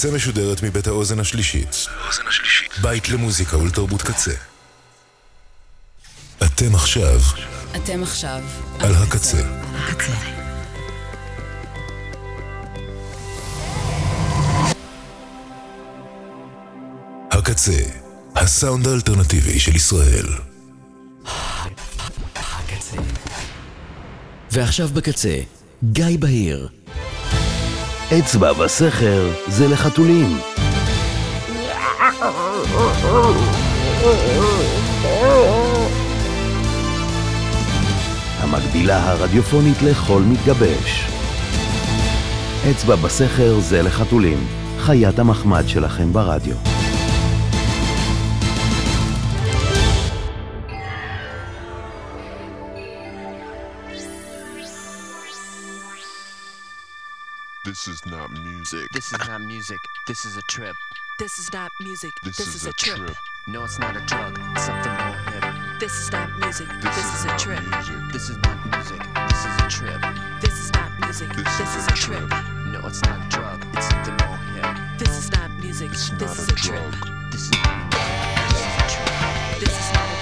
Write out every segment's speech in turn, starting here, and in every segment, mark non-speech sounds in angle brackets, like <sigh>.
הקצה משודרת מבית האוזן השלישית. בית למוזיקה ולתרבות קצה. אתם עכשיו אתם עכשיו על הקצה. הקצה. הקצה, הסאונד האלטרנטיבי של ישראל. הקצה. ועכשיו בקצה, גיא בהיר. אצבע בסכר זה לחתולים. המקבילה הרדיופונית לחול מתגבש. אצבע בסכר זה לחתולים, חיית המחמד שלכם ברדיו. This is not music. This is not music. This is a trip. This is not music. This, This, is, a trip. No, it's not a drug. It's something more hip. This is not music. This, is, a trip. music. This is not music. This is a trip. This is not music. This This, is is, a a trip. No, it's not a drug. It's something more hip. This is not music. It's this not is a a trip. This is not music. This is a trip. This is not a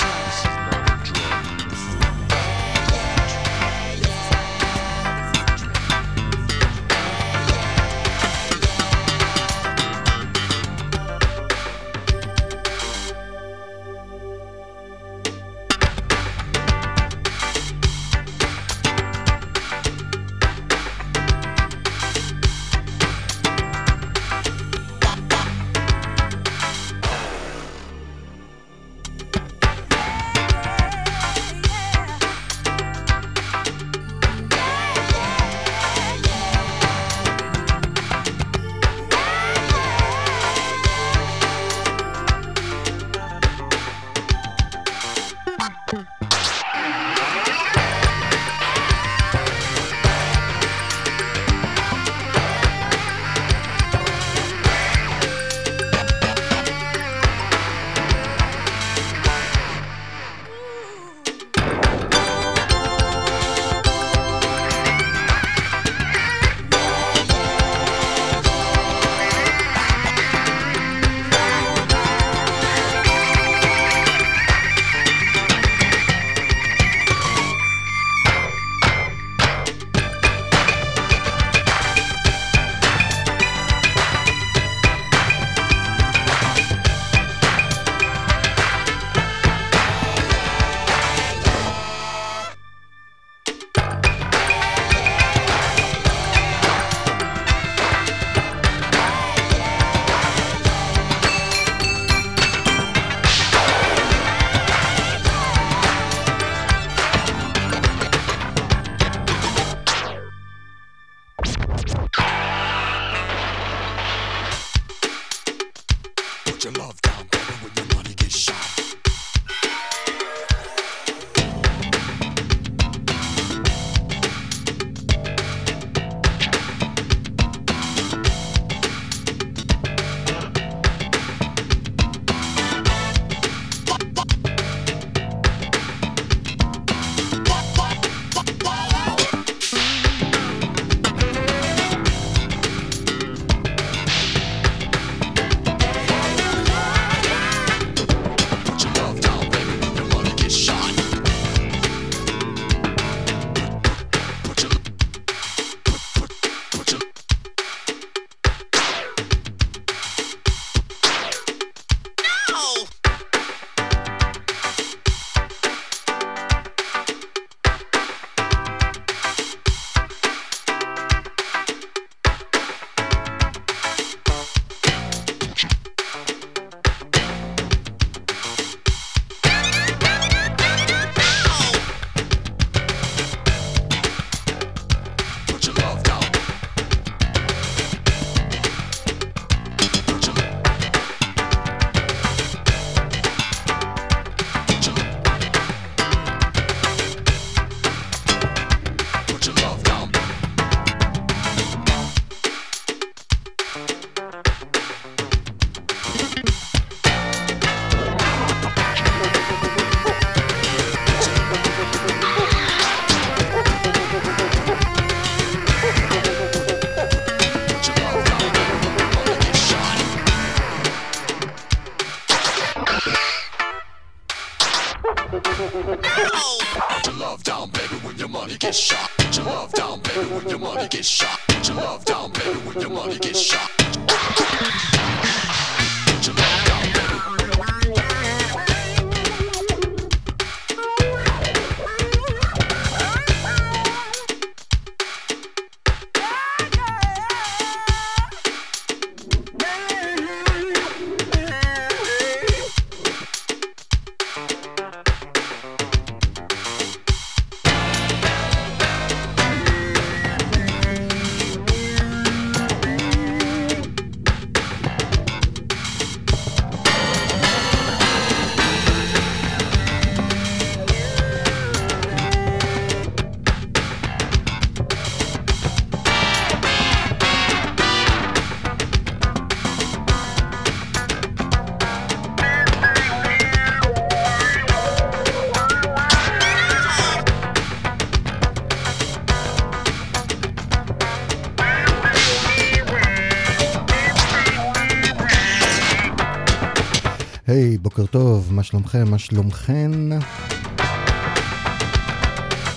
שלומכם? מה שלומכן?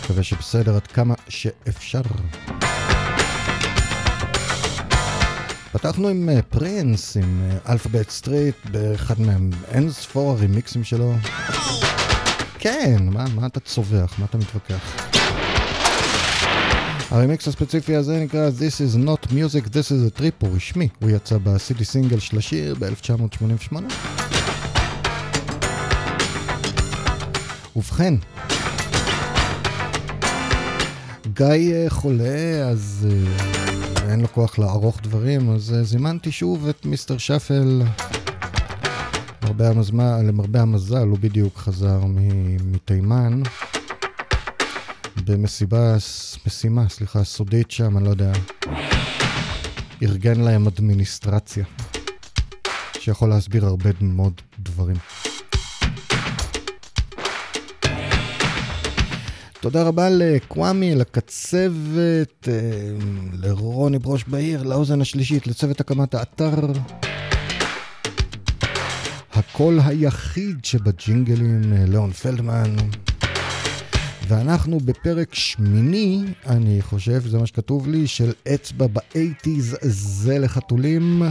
מקווה שבסדר עד כמה שאפשר. פתחנו עם אה, פרינס, עם Alphabet Street, באחד מהם אין ספור הרימיקסים שלו. כן, מה, מה אתה צווח? מה אתה מתווכח? הרימיקס הספציפי הזה נקרא This is not music, this is a trip, הוא רשמי, הוא יצא ב CD single של השיר ב-1988. ובכן, גיא אה, חולה, אז אה, אין לו כוח לערוך דברים, אז אה, זימנתי שוב את מיסטר שפל. למרבה המזל, למרבה המזל, הוא בדיוק חזר מתימן. במסיבה, משימה, סליחה, סודית שם, אני לא יודע. ארגן להם אדמיניסטרציה, שיכול להסביר הרבה מאוד דברים. תודה רבה לקוואמי, לקצבת, אה, לרוני ברוש בעיר, לאוזן השלישית, לצוות הקמת האתר. הקול היחיד שבג'ינגלים, אה, ליאון פלדמן. ואנחנו בפרק שמיני, אני חושב, זה מה שכתוב לי, של אצבע באייטיז זה לחתולים.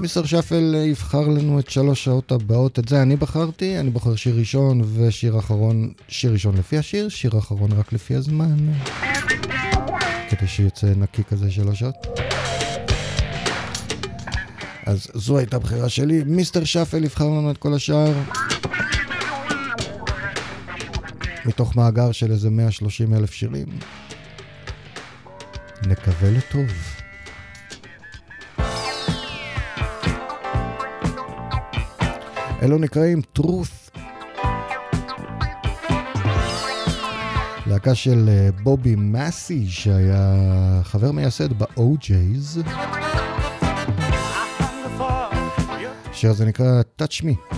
מיסטר שפל יבחר לנו את שלוש שעות הבאות, את זה אני בחרתי, אני בוחר שיר ראשון ושיר אחרון, שיר ראשון לפי השיר, שיר אחרון רק לפי הזמן. כדי שיצא נקי כזה שלוש שעות. אז זו הייתה בחירה שלי, מיסטר שפל יבחר לנו את כל השאר. מתוך מאגר של איזה 130 אלף שירים. נקווה לטוב. אלו נקראים truth. להקה של אה, בובי מסי, שהיה חבר מייסד ב-OJ's. השיר הזה נקרא Touch Me.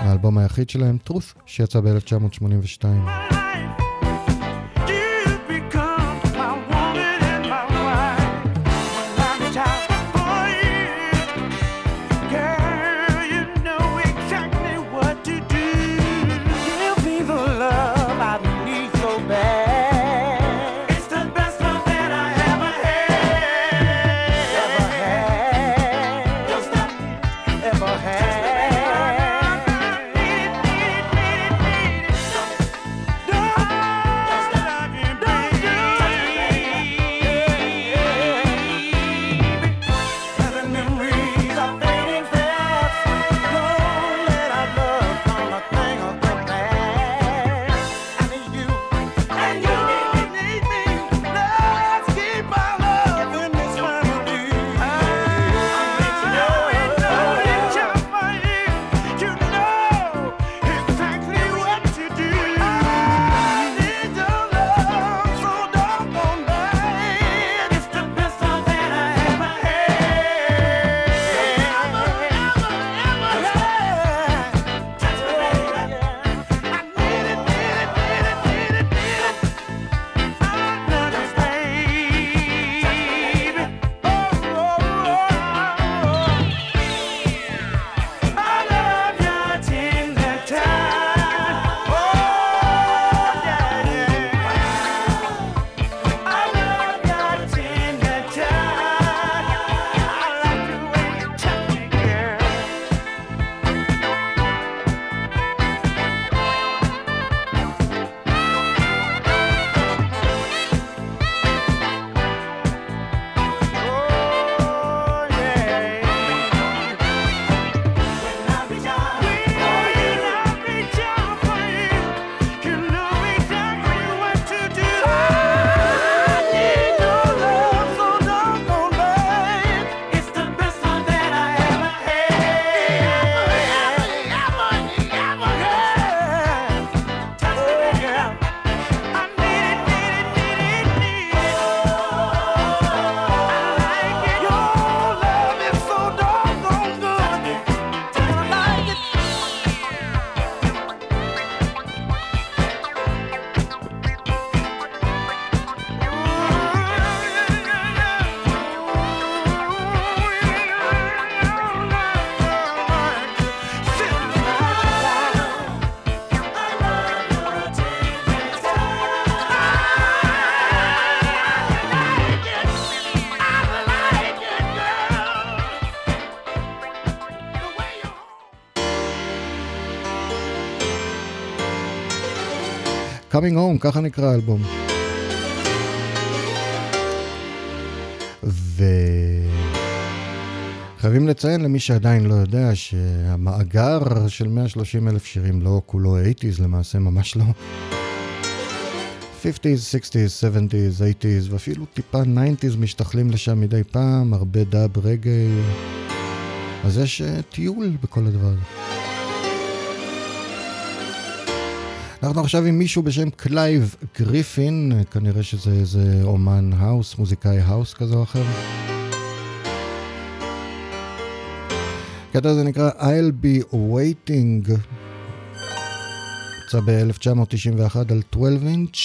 האלבום היחיד שלהם, truth, שיצא ב-1982. Coming Home, ככה נקרא האלבום. וחייבים לציין למי שעדיין לא יודע שהמאגר של 130 אלף שירים לא כולו 80's למעשה, ממש לא. 50's, 60's, 70's, 80's ואפילו טיפה 90's משתחלים לשם מדי פעם, הרבה דאב רגעי. אז יש uh, טיול בכל הדבר הזה. אנחנו עכשיו עם מישהו בשם קלייב גריפין, כנראה שזה איזה אומן האוס, מוזיקאי האוס כזה או אחר. הקטע הזה נקרא I'll be waiting, יצא ב-1991 על 12 אינץ',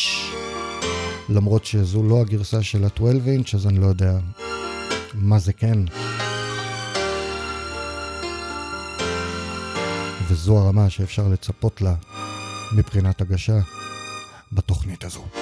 למרות שזו לא הגרסה של ה-12 אינץ', אז אני לא יודע מה זה כן. וזו הרמה שאפשר לצפות לה מבחינת הגשה בתוכנית הזו.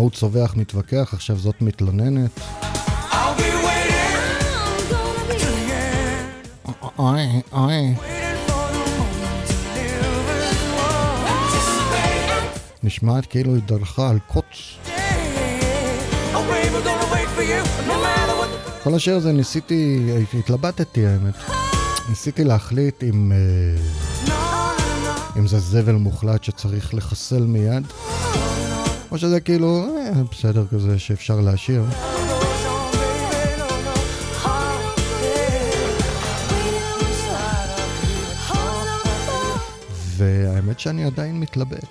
ההוא צווח מתווכח, עכשיו זאת מתלוננת. אוי, אוי. נשמעת כאילו היא דרכה על קוץ. כל השיר הזה ניסיתי, התלבטתי האמת. ניסיתי להחליט אם, אה, אם זה זבל מוחלט שצריך לחסל מיד, או שזה כאילו אה, בסדר כזה שאפשר להשאיר. והאמת שאני עדיין מתלבט.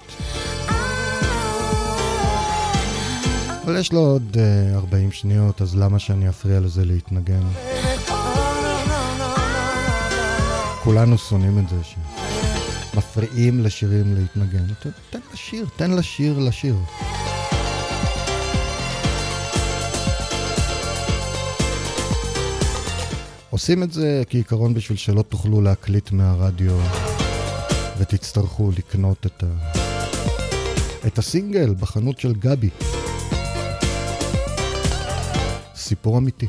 אבל יש לו עוד uh, 40 שניות, אז למה שאני אפריע לזה להתנגן? כולנו שונאים את זה, שמפריעים לשירים להתנגן. תן לשיר, תן לשיר לשיר. עושים את זה כעיקרון בשביל שלא תוכלו להקליט מהרדיו ותצטרכו לקנות את, ה... את הסינגל בחנות של גבי. סיפור אמיתי.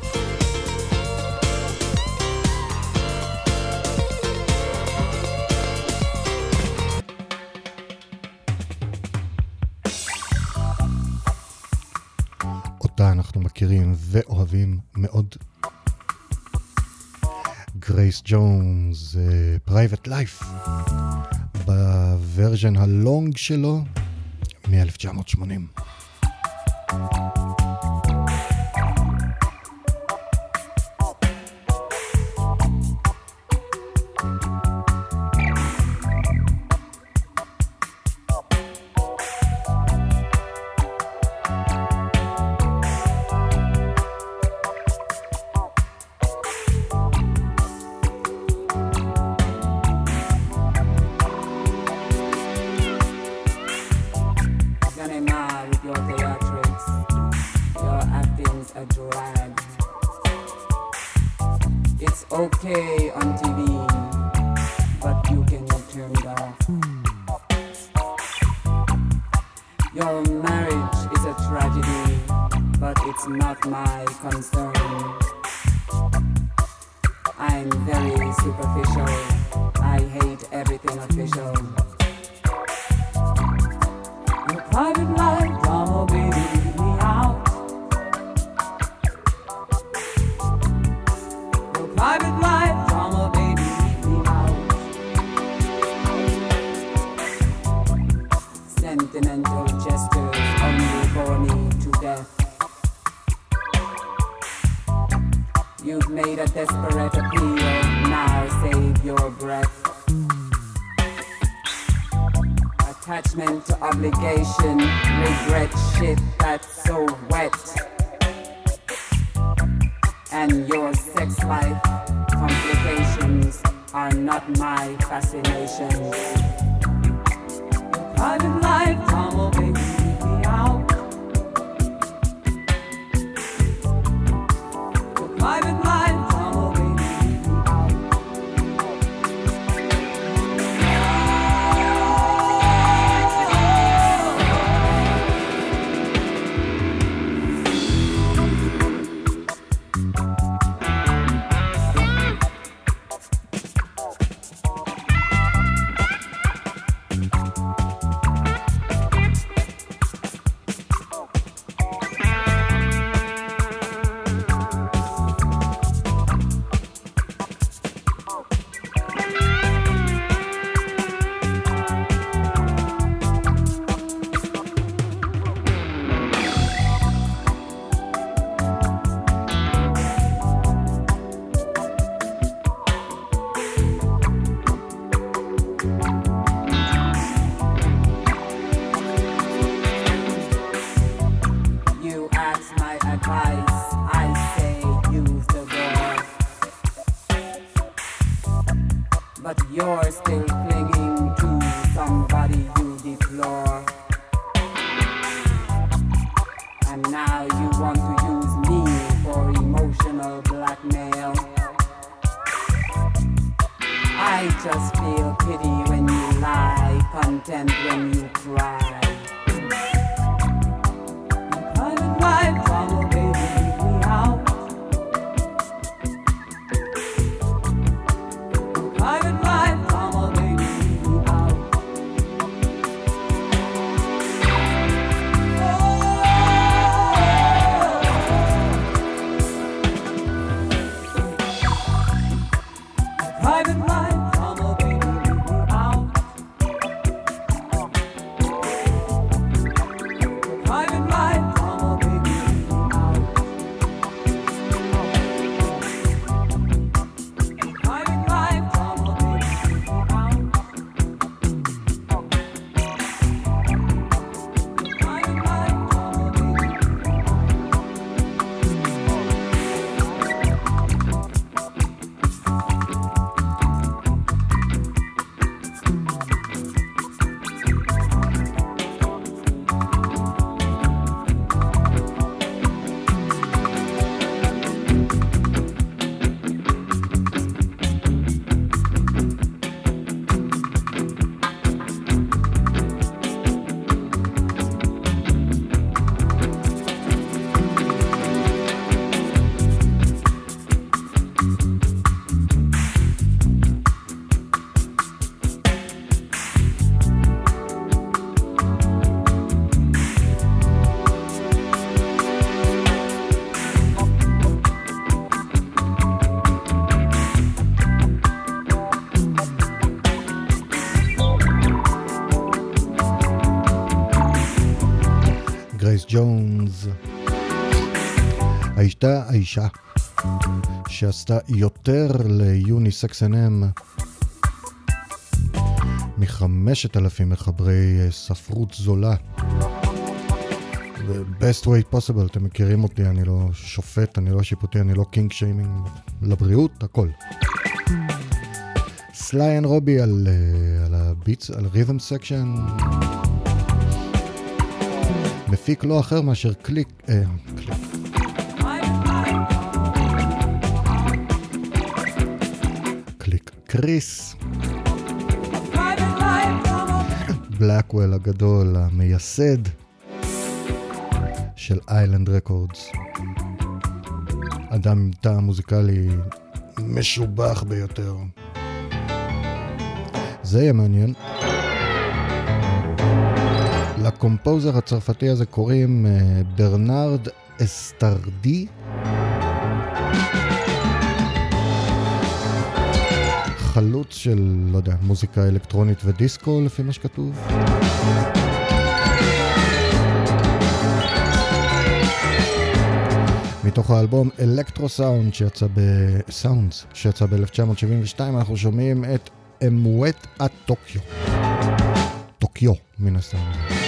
מכירים ואוהבים מאוד. גרייס ג'ונס, Private Life, ב version ה long שלו מ-1980. האישה שעשתה יותר ליוניסקס אנם מחמשת אלפים מחברי אה, ספרות זולה. best way possible, אתם מכירים אותי, אני לא שופט, אני לא שיפוטי, אני לא קינג שיימינג, לבריאות, הכל. סליי אנד רובי על, אה, הביטס, על רית'ם סקשן. מפיק לא אחר מאשר קליק, אה, קריס. בלקוול הגדול, המייסד של איילנד רקורדס. אדם עם טעם מוזיקלי משובח ביותר. זה יהיה מעניין. לקומפוזר הצרפתי הזה קוראים אה, ברנרד אסטרדי. חלוץ של, לא יודע, מוזיקה אלקטרונית ודיסקו לפי מה שכתוב. מתוך האלבום אלקטרו סאונד שיצא ב... סאונדס שיצא ב-1972 אנחנו שומעים את אמואט הטוקיו. טוקיו מן הסתם.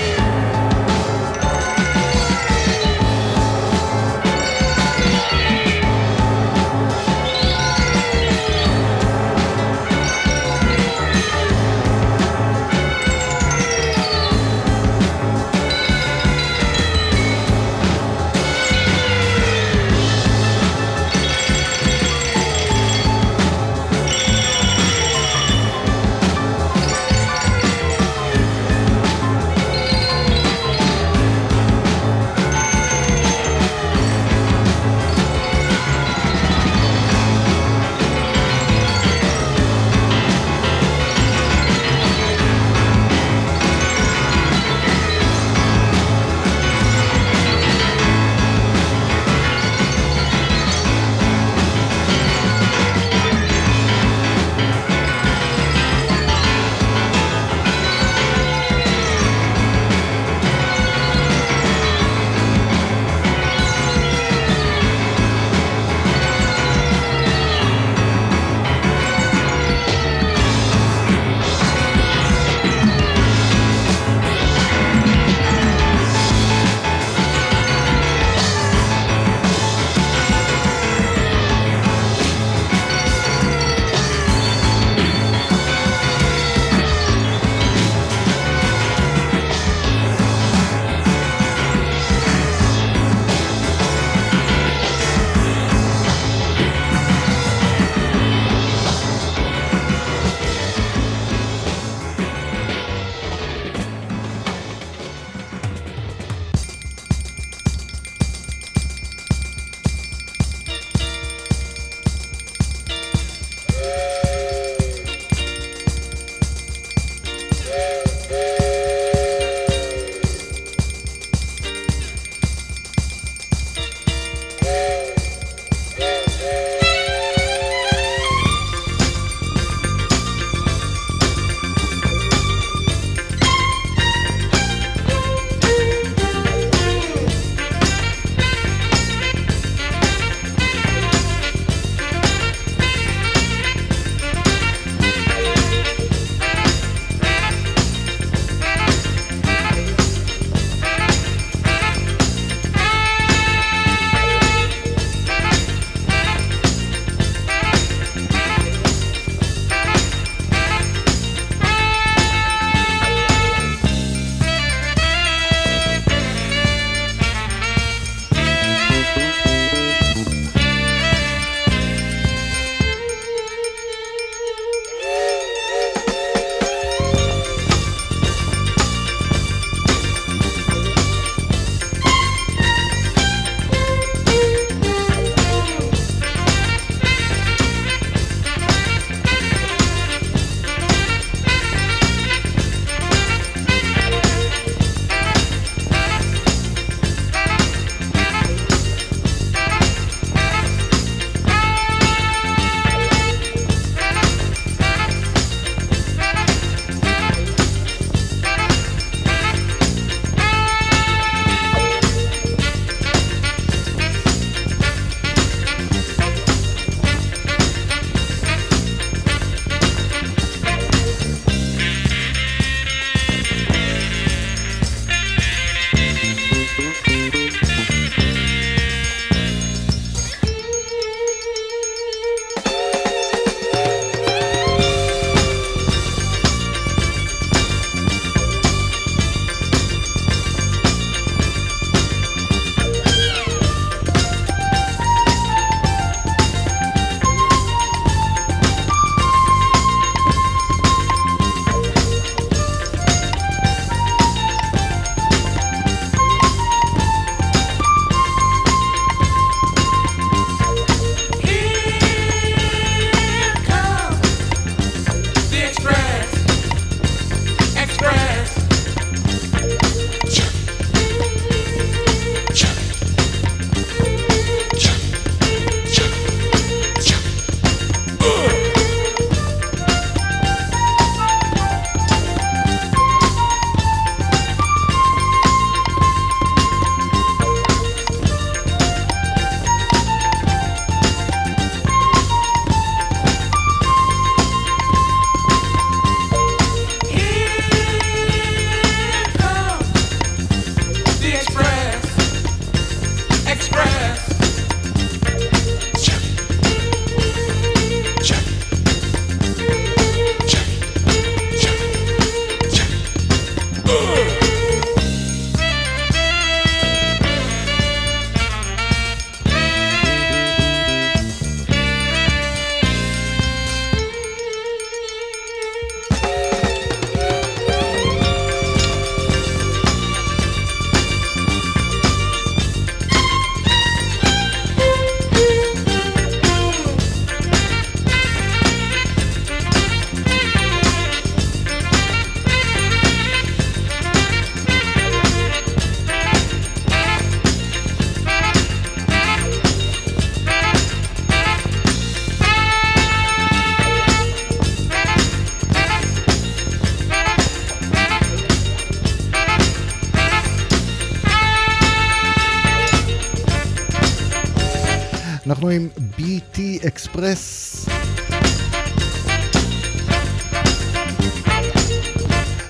אקספרס.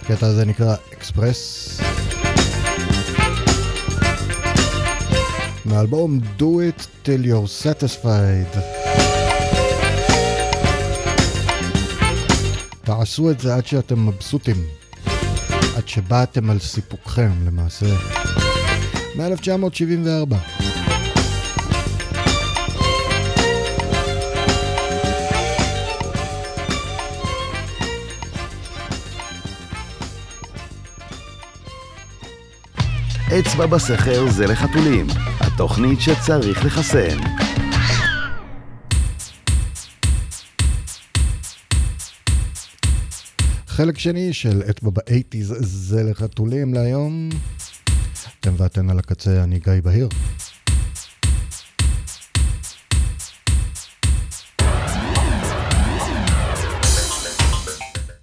הקטע הזה נקרא אקספרס. מהאלבום Do It Till You're Satisfied. תעשו את זה עד שאתם מבסוטים. עד שבאתם על סיפוקכם למעשה. מ-1974. אצבע בסכר זה לחתולים, התוכנית שצריך לחסן. חלק שני של אצבע באייטיז זה לחתולים להיום. אתם ואתן על הקצה, אני גיא בהיר.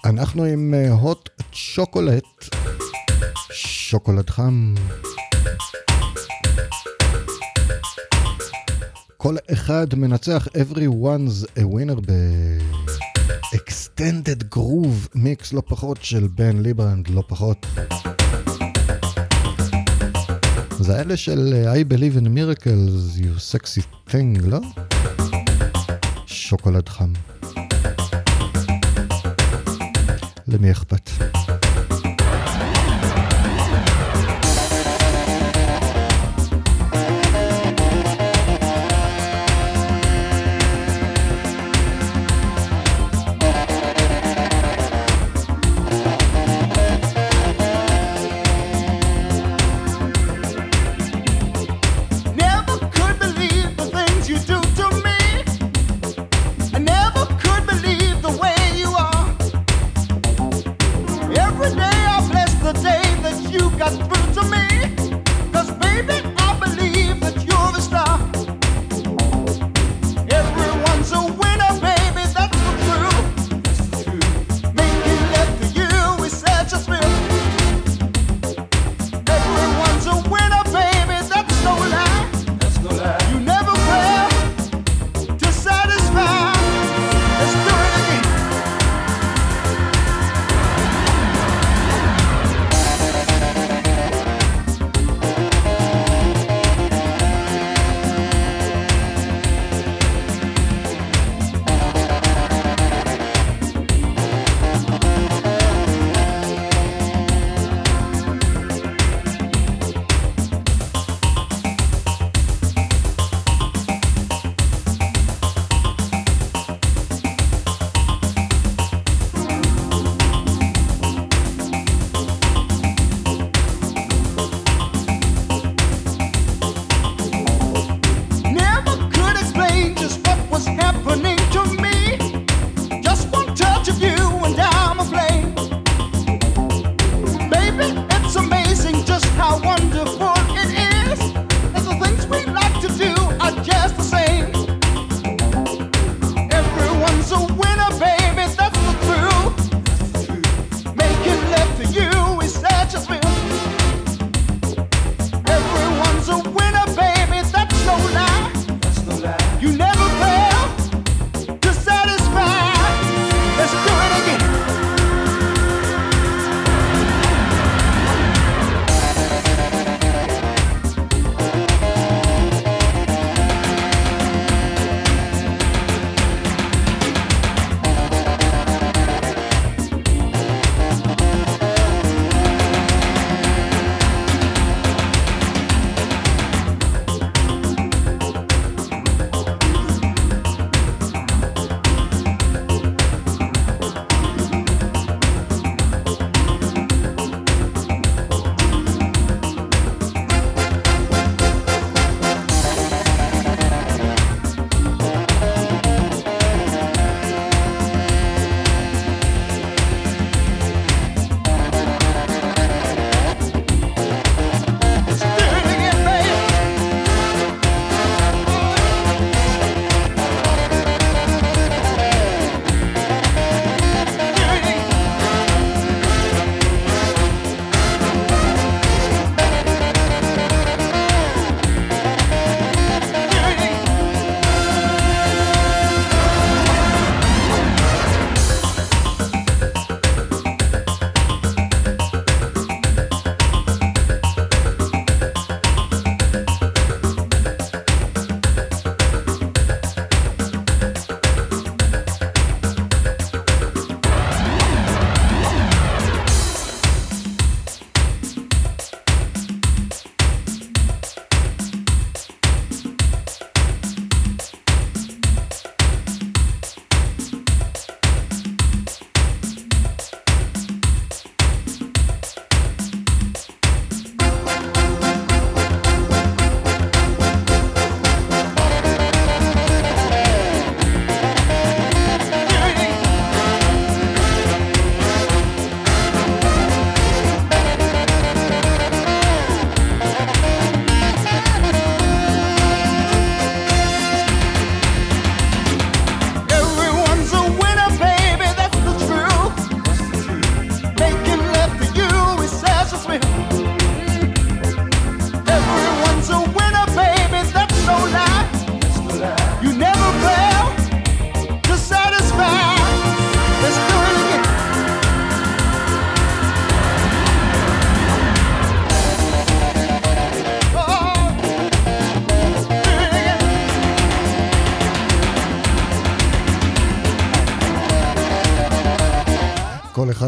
אנחנו עם הוט שוקולד, שוקולד חם. כל אחד מנצח everyone's a winner ב-extended groove מיקס לא פחות של בן ליברנד, לא פחות. זה אלה של I believe in miracles, you sexy thing, לא? שוקולד חם. למי אכפת?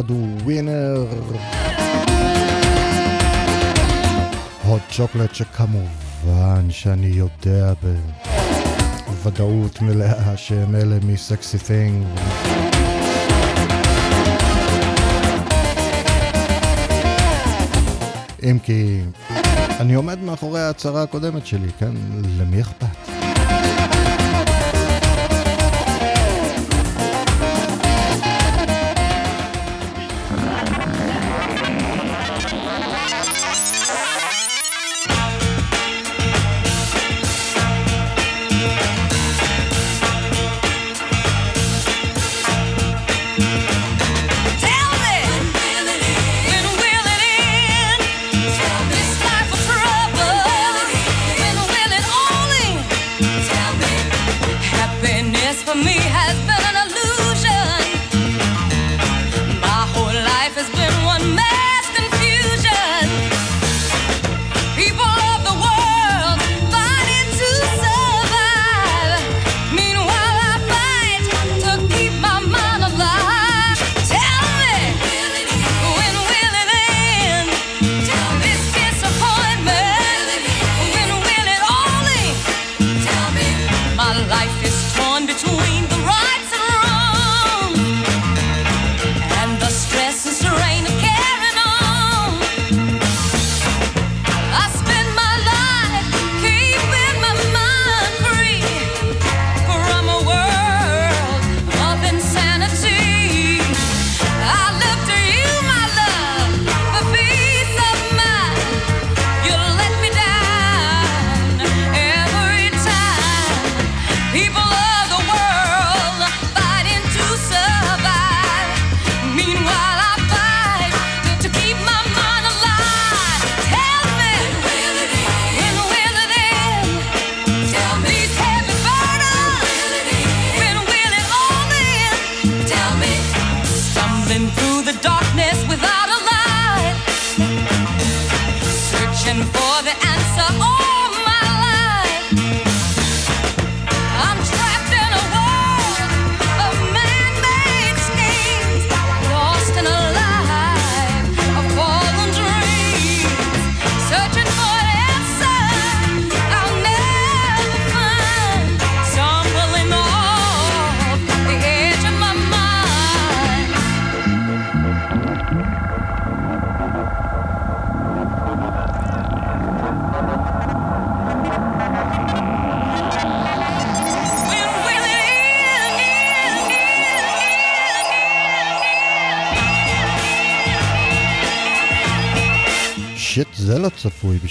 אחד הוא ווינר. הוד צ'וקלט שכמובן שאני יודע בוודאות מלאה שהם אלה מסקסי תינג. אם כי אני עומד מאחורי ההצהרה הקודמת שלי, כן? למי אכפת?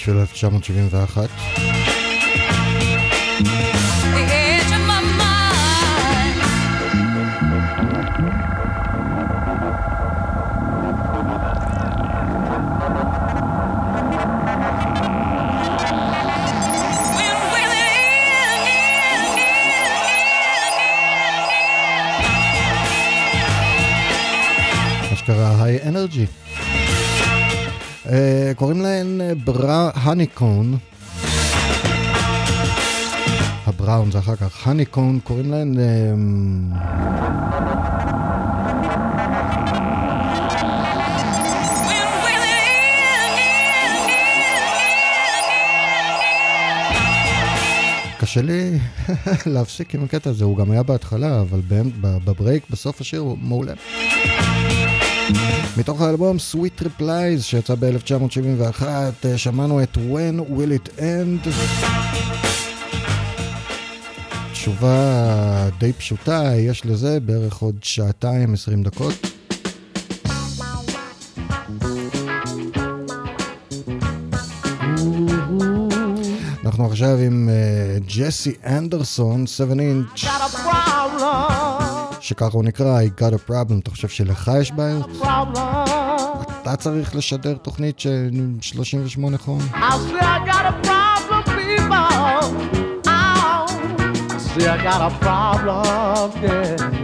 should have jumped in the hat I We are going in in high energy. Eh corin la en eh, bra הניקון. הבראון זה אחר כך, הניקון, קוראים להן... אה, קשה לי <laughs> להפסיק עם הקטע הזה, הוא גם היה בהתחלה, אבל בברייק בסוף השיר הוא מעולה. מתוך האלבום Sweet Replies שיצא ב-1971, אה, שמענו את When Will It End. תשובה די פשוטה, יש לזה בערך עוד שעתיים, 20 דקות. אנחנו עכשיו עם ג'סי אנדרסון, 7 אינץ'. שככה הוא נקרא, I got a problem, אתה חושב שלך יש בעיה? אתה צריך לשדר תוכנית של 38 חום? I. I got a problem, yeah.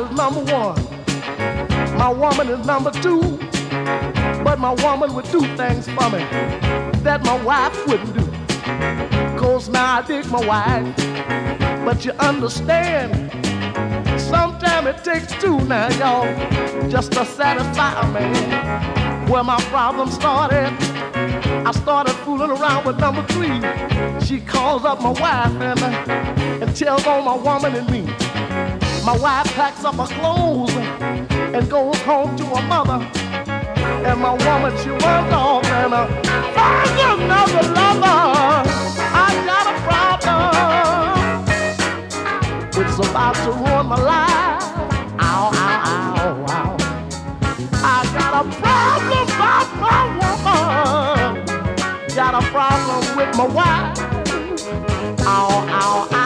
Is number one. My woman is number two. But my woman would do things for me that my wife wouldn't do. Cause now I dig my wife. But you understand, sometimes it takes two now, y'all, just to satisfy a man. Where my problem started, I started fooling around with number three. She calls up my wife and, uh, and tells on my woman and me. My wife packs up her clothes and goes home to her mother. And my woman, she runs off and uh, finds another lover. I got a problem. It's about to ruin my life. Ow, ow, ow, ow. I got a problem about my woman. Got a problem with my wife. Ow, ow, ow.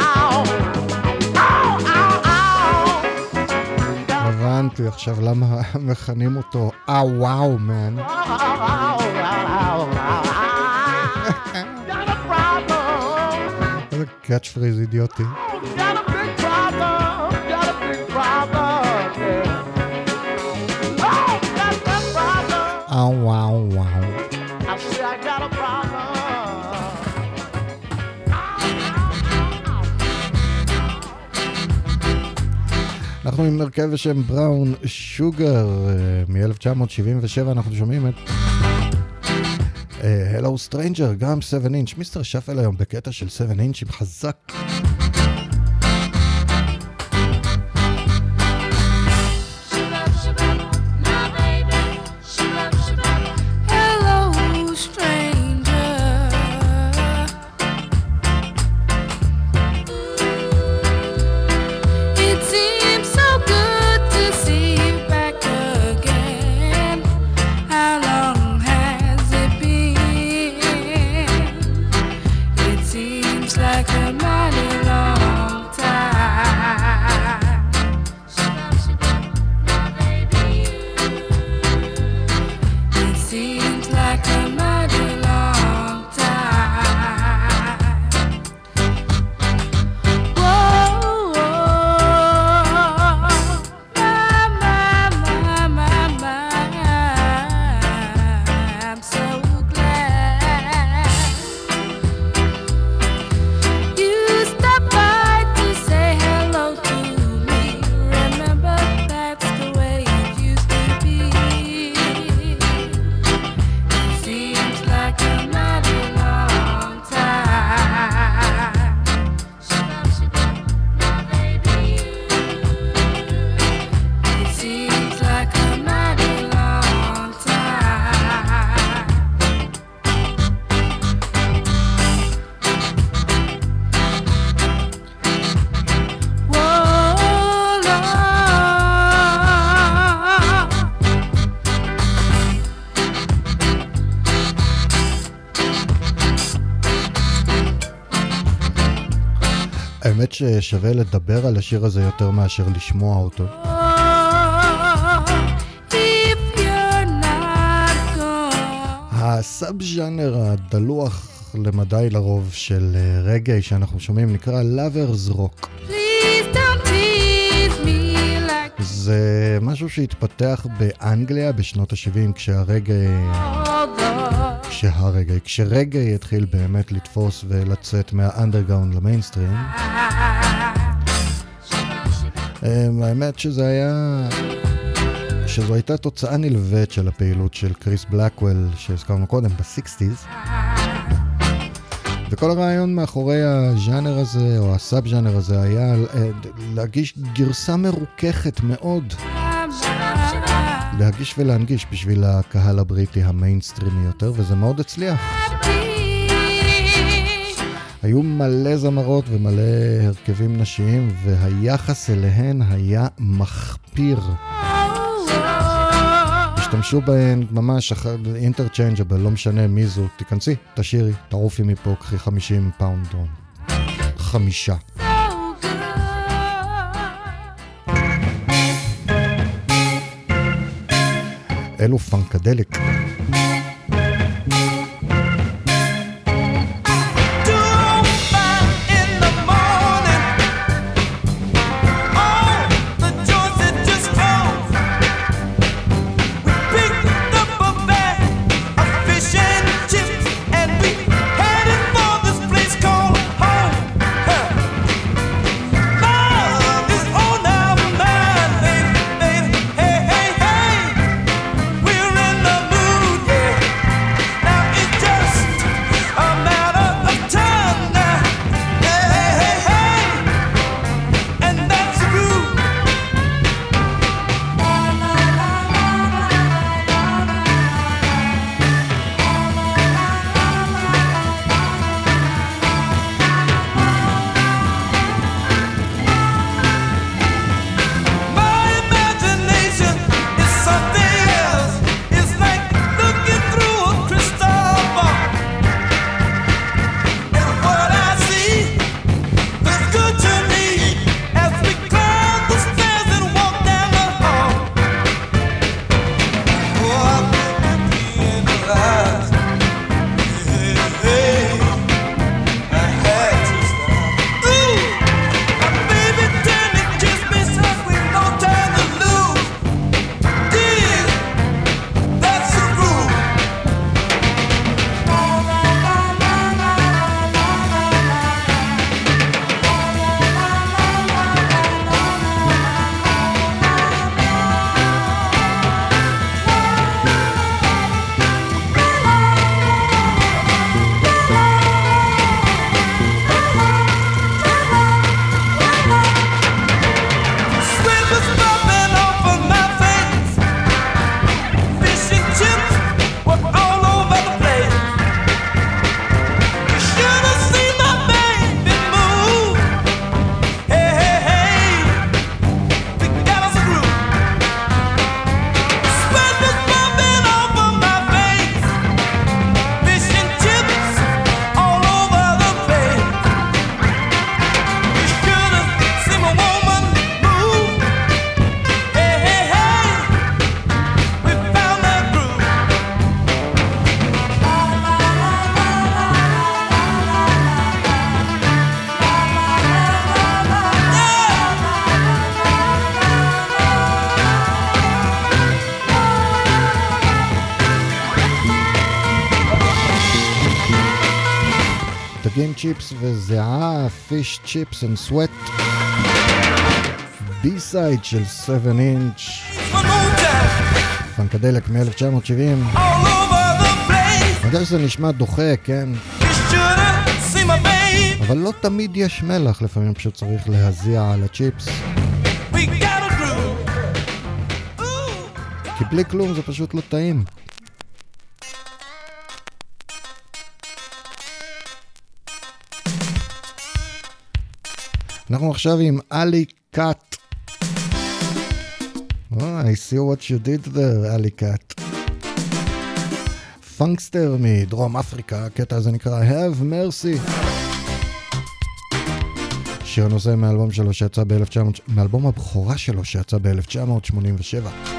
הבנתי עכשיו למה מכנים אותו אה וואו מן. איזה קאץ' פריז אידיוטי. Got a big אנחנו עם הרכב בשם בראון שוגר מ-1977, אנחנו שומעים את Hello Stranger, גם 7 אינץ', Mr. Shuffle היום בקטע של 7 אינץ' חזק. ששווה לדבר על השיר הזה יותר מאשר לשמוע אותו. הסאב ז'אנר הדלוח למדי לרוב של אה, רגעי שאנחנו שומעים נקרא Lovers Rock. like זה משהו שהתפתח באנגליה בשנות ה-70 כשהרגעי... the כשהרגעי, כשרגעי התחיל באמת לתפוס ולצאת מהאנדרגאונד למיינסטרים. האמת שזה היה... שזו הייתה תוצאה נלווית של הפעילות של קריס בלקוול שהזכרנו קודם, ב-60's. וכל הרעיון מאחורי הז'אנר הזה, או ה sub ז'אנר הזה, היה אה, להגיש גרסה מרוככת מאוד. להגיש ולהנגיש בשביל הקהל הבריטי המיינסטרימי יותר, וזה מאוד הצליח. היו מלא זמרות ומלא הרכבים נשיים, והיחס אליהן היה מחפיר. השתמשו בהן ממש interchangeable, לא משנה מי זו, תיכנסי, תשירי, תעופי מפה, קחי 50 פאונד או חמישה. אלו פאנקדליק. צ'יפס וזיעה, Fish, Chips and Sweat. B-side של 7 אינץ'. פאנקדליק מ-1970. אני יודע שזה נשמע דוחה, כן? אבל לא תמיד יש מלח, לפעמים פשוט צריך להזיע על הצ'יפס. כי בלי כלום זה פשוט לא טעים. אנחנו עכשיו עם אלי קאט. Oh, I see what you did there, אלי קאט. פונקסטר מדרום אפריקה, הקטע הזה נקרא Have Mercy. שיר נושא מאלבום שלו שיצא ב-1900, מאלבום הבכורה שלו שיצא ב-1987.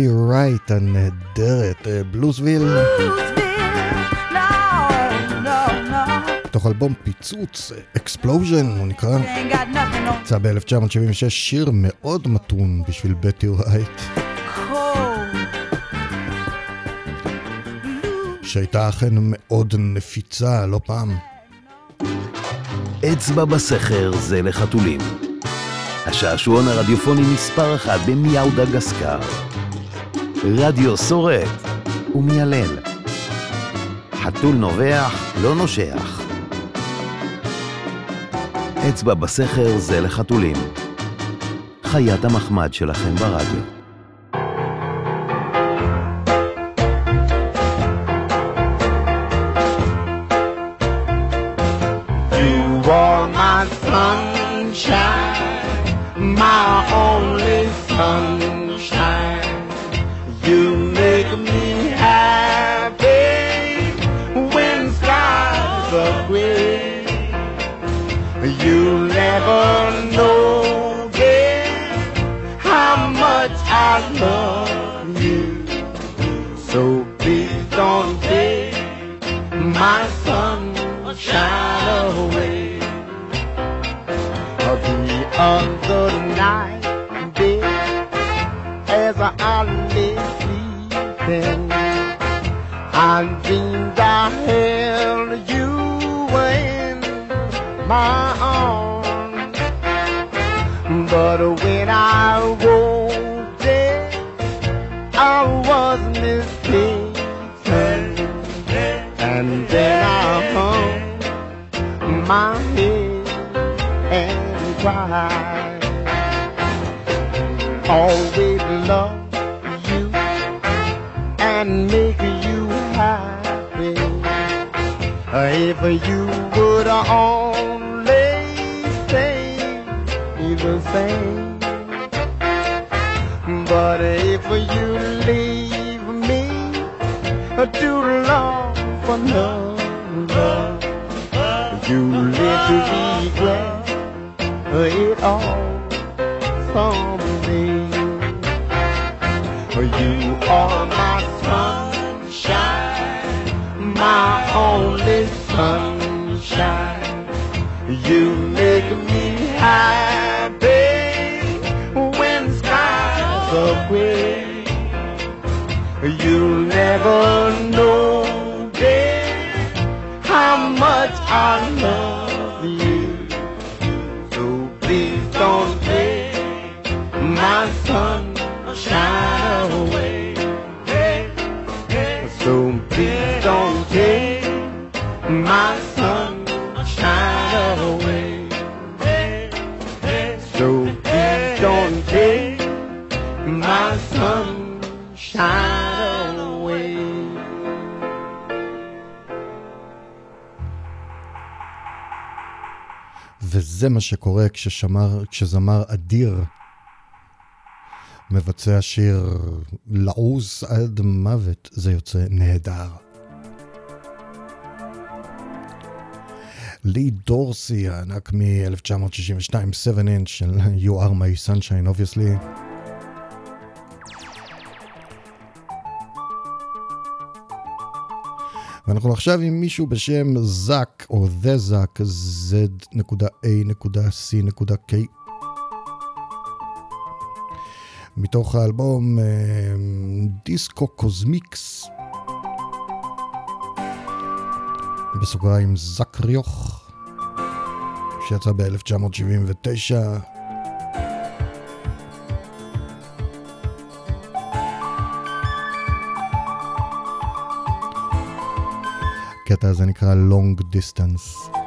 בטי רייט הנהדרת, אה, Bluesville. מתוך אלבום פיצוץ, Explosion הוא נקרא. יצא ב-1976 שיר מאוד מתון בשביל בטי רייט. שהייתה אכן מאוד נפיצה, לא פעם. אצבע בסכר זה לחתולים. השעשועון הרדיופוני מספר אחת במיהו דגסקר. רדיו שורט ומיילל. חתול נובח, לא נושח. אצבע בסכר זה לחתולים. חיית המחמד שלכם ברדיו. וזה מה שקורה כששמר, כשזמר אדיר מבצע שיר לעוז עד מוות, זה יוצא נהדר. לי דורסי, הענק מ-1962, 7 inch של You are my sunshine, obviously. ואנחנו עכשיו עם מישהו בשם זאק, או The זאק, Z.A.C.K. מתוך האלבום אה, דיסקו קוזמיקס, בסוגריים זקריוך, שיצא ב-1979. הקטע הזה נקרא Long Distance.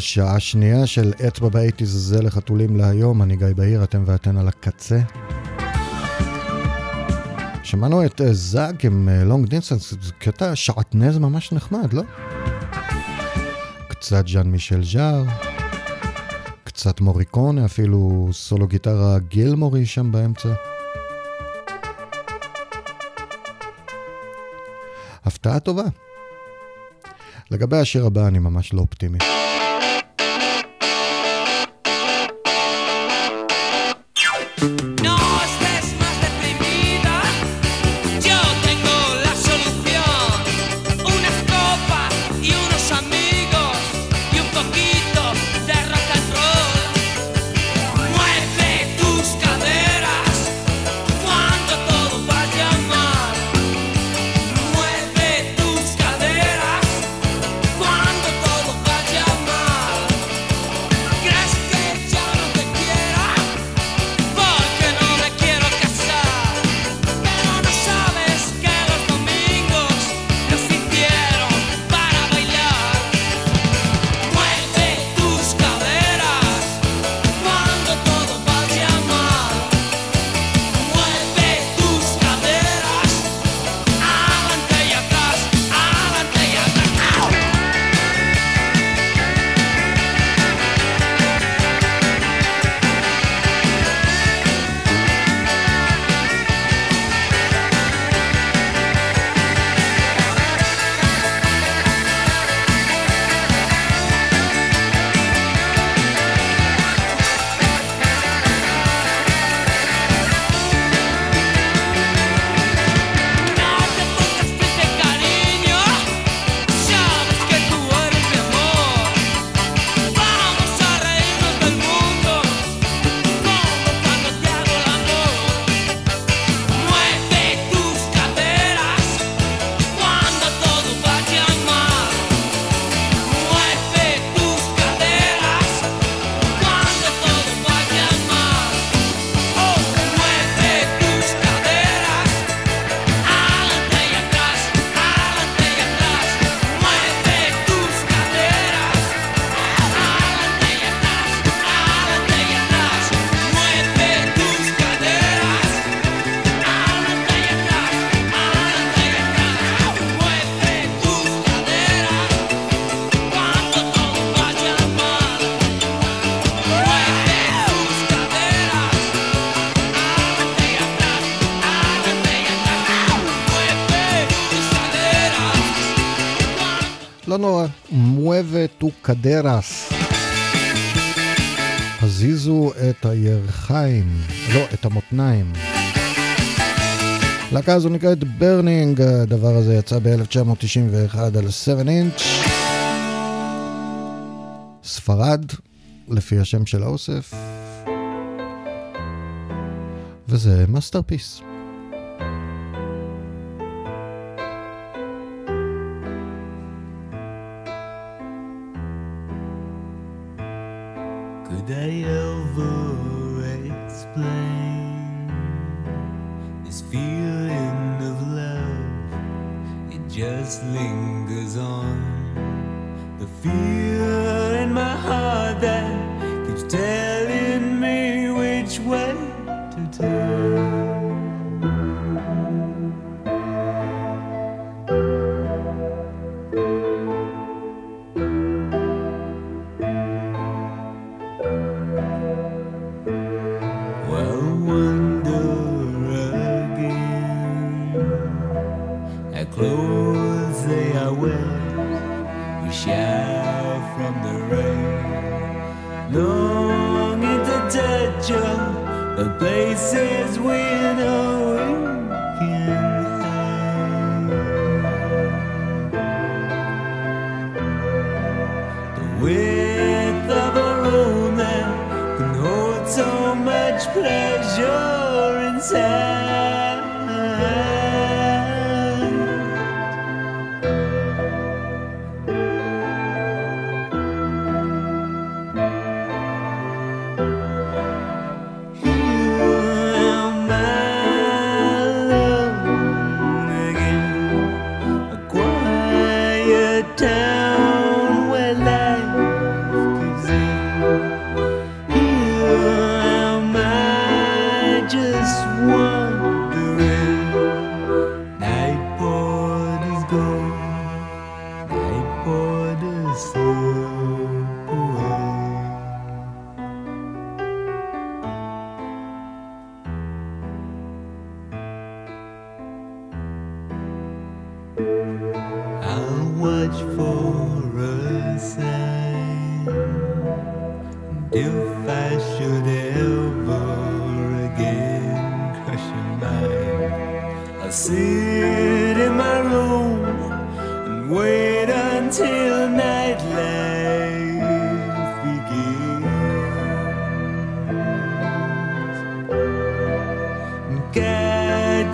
שעה שנייה של אצבע באייטיז זה לחתולים להיום, אני גיא בהיר, אתם ואתן על הקצה. שמענו את אה, זאג עם אה, Long Distance, זה קטע שעטנז ממש נחמד, לא? קצת ז'אן מישל ז'אר, קצת מוריקונה, אפילו סולו גיטרה גילמורי שם באמצע. הפתעה טובה. לגבי השיר הבא אני ממש לא אופטימי. קדרס. הזיזו את הירכיים, לא, את המותניים. הלהקה הזו נקראת ברנינג, הדבר הזה יצא ב-1991 על 7 אינץ'. ספרד, לפי השם של האוסף. וזה masterpiece.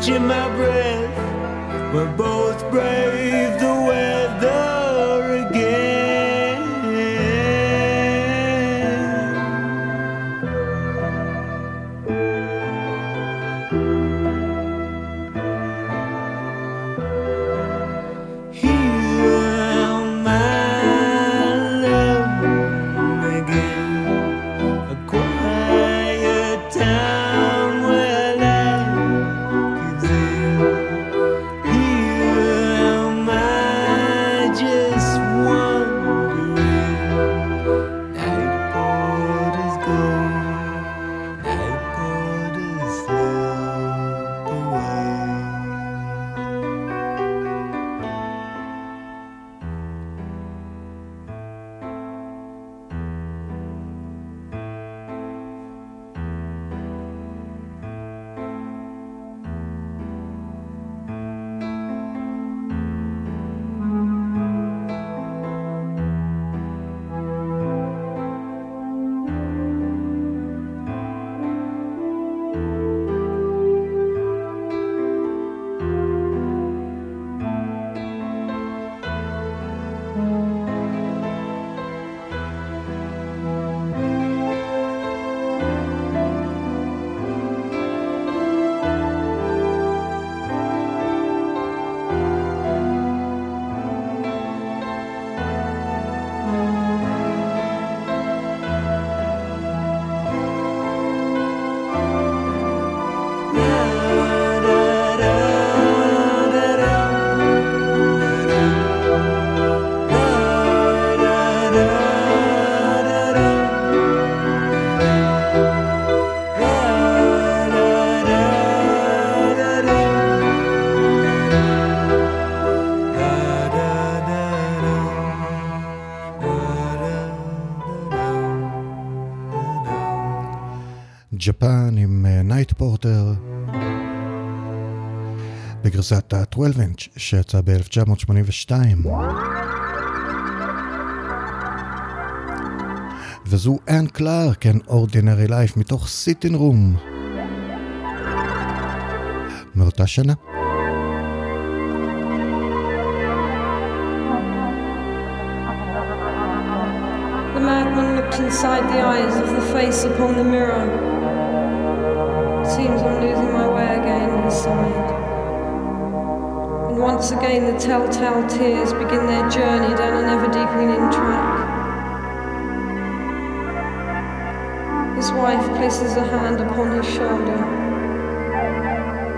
Catching my breath, we're both brave 12-inch שיצא ב-1982. וזו אנד קלארק, An Ordinary Life, מתוך סיטין רום. מאותה שנה. The inside the eyes of the face upon the mirror. The telltale tears begin their journey down an ever deepening track. His wife places a hand upon his shoulder.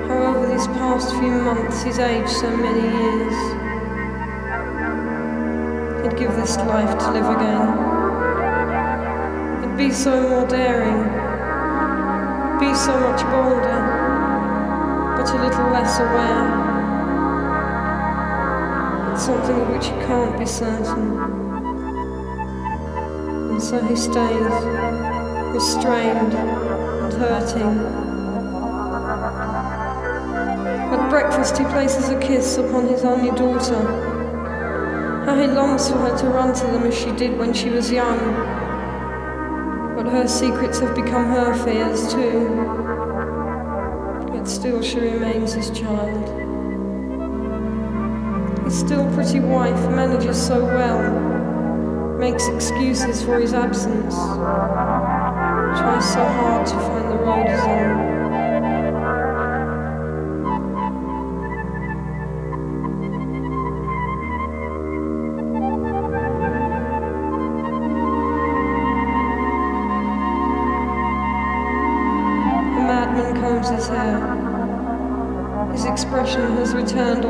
However, these past few months he's aged so many years. He'd give this life to live again. He'd be so more daring, be so much bolder, but a little less aware. Something of which he can't be certain. And so he stays, restrained and hurting. At breakfast, he places a kiss upon his only daughter. How he longs for her to run to them as she did when she was young. But her secrets have become her fears too. Yet still she remains his child. Still pretty wife manages so well, makes excuses for his absence, tries so hard to find the road. His expression has returned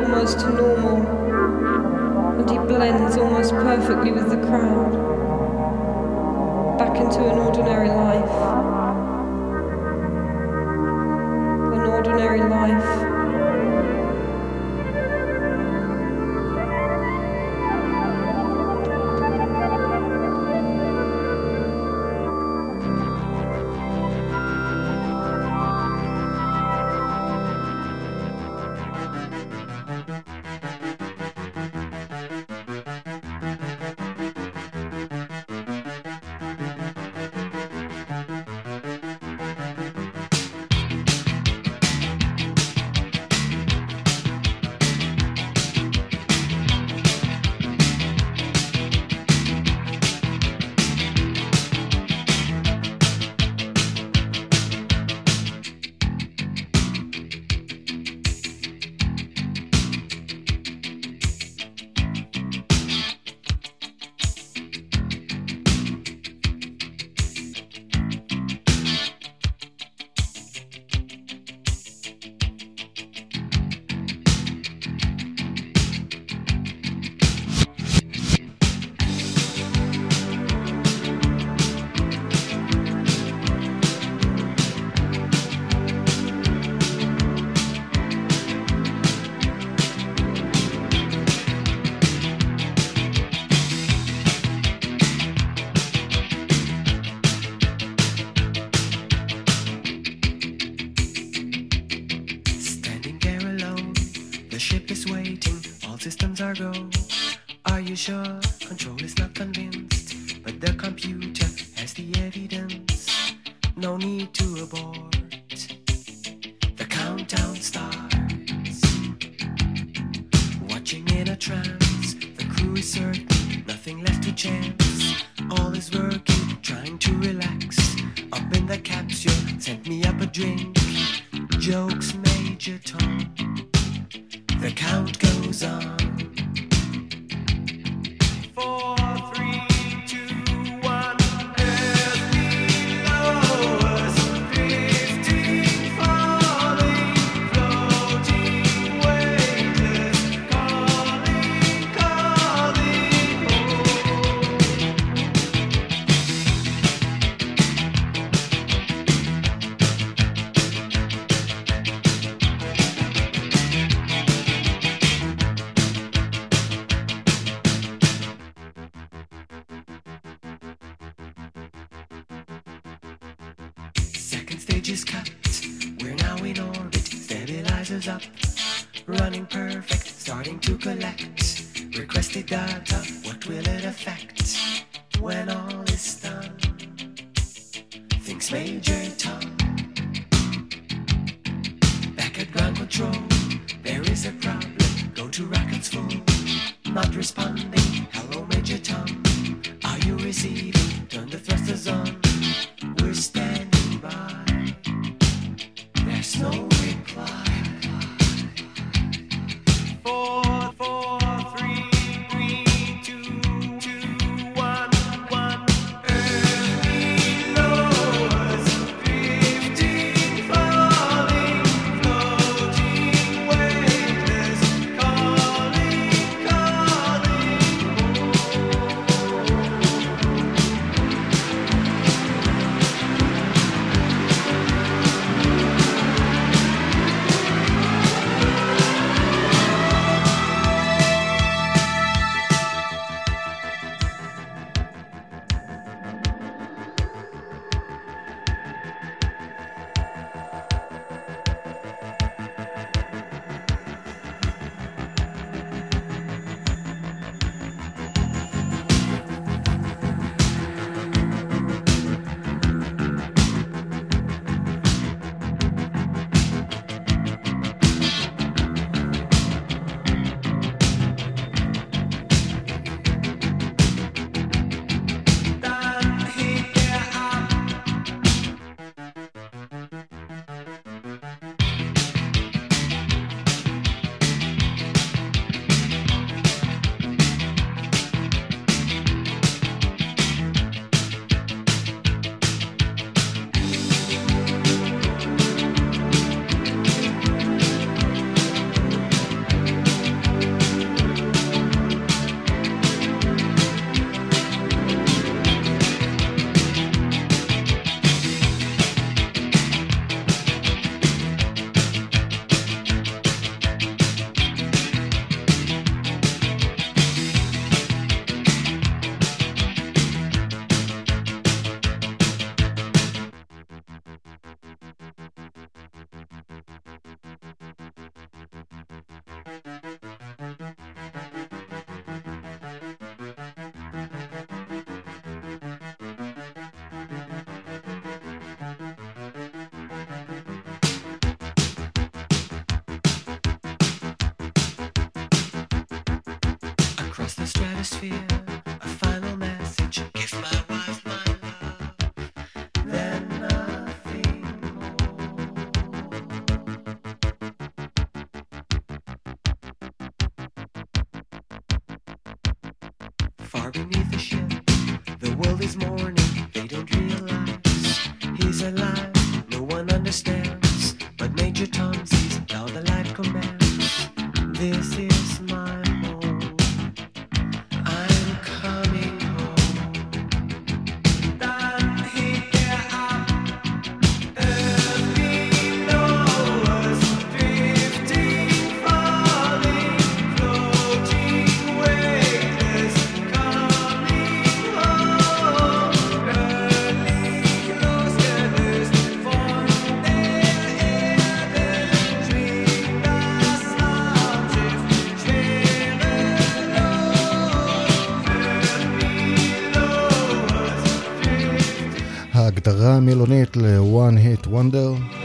ההגדרה המילונית ל-one hit wonder,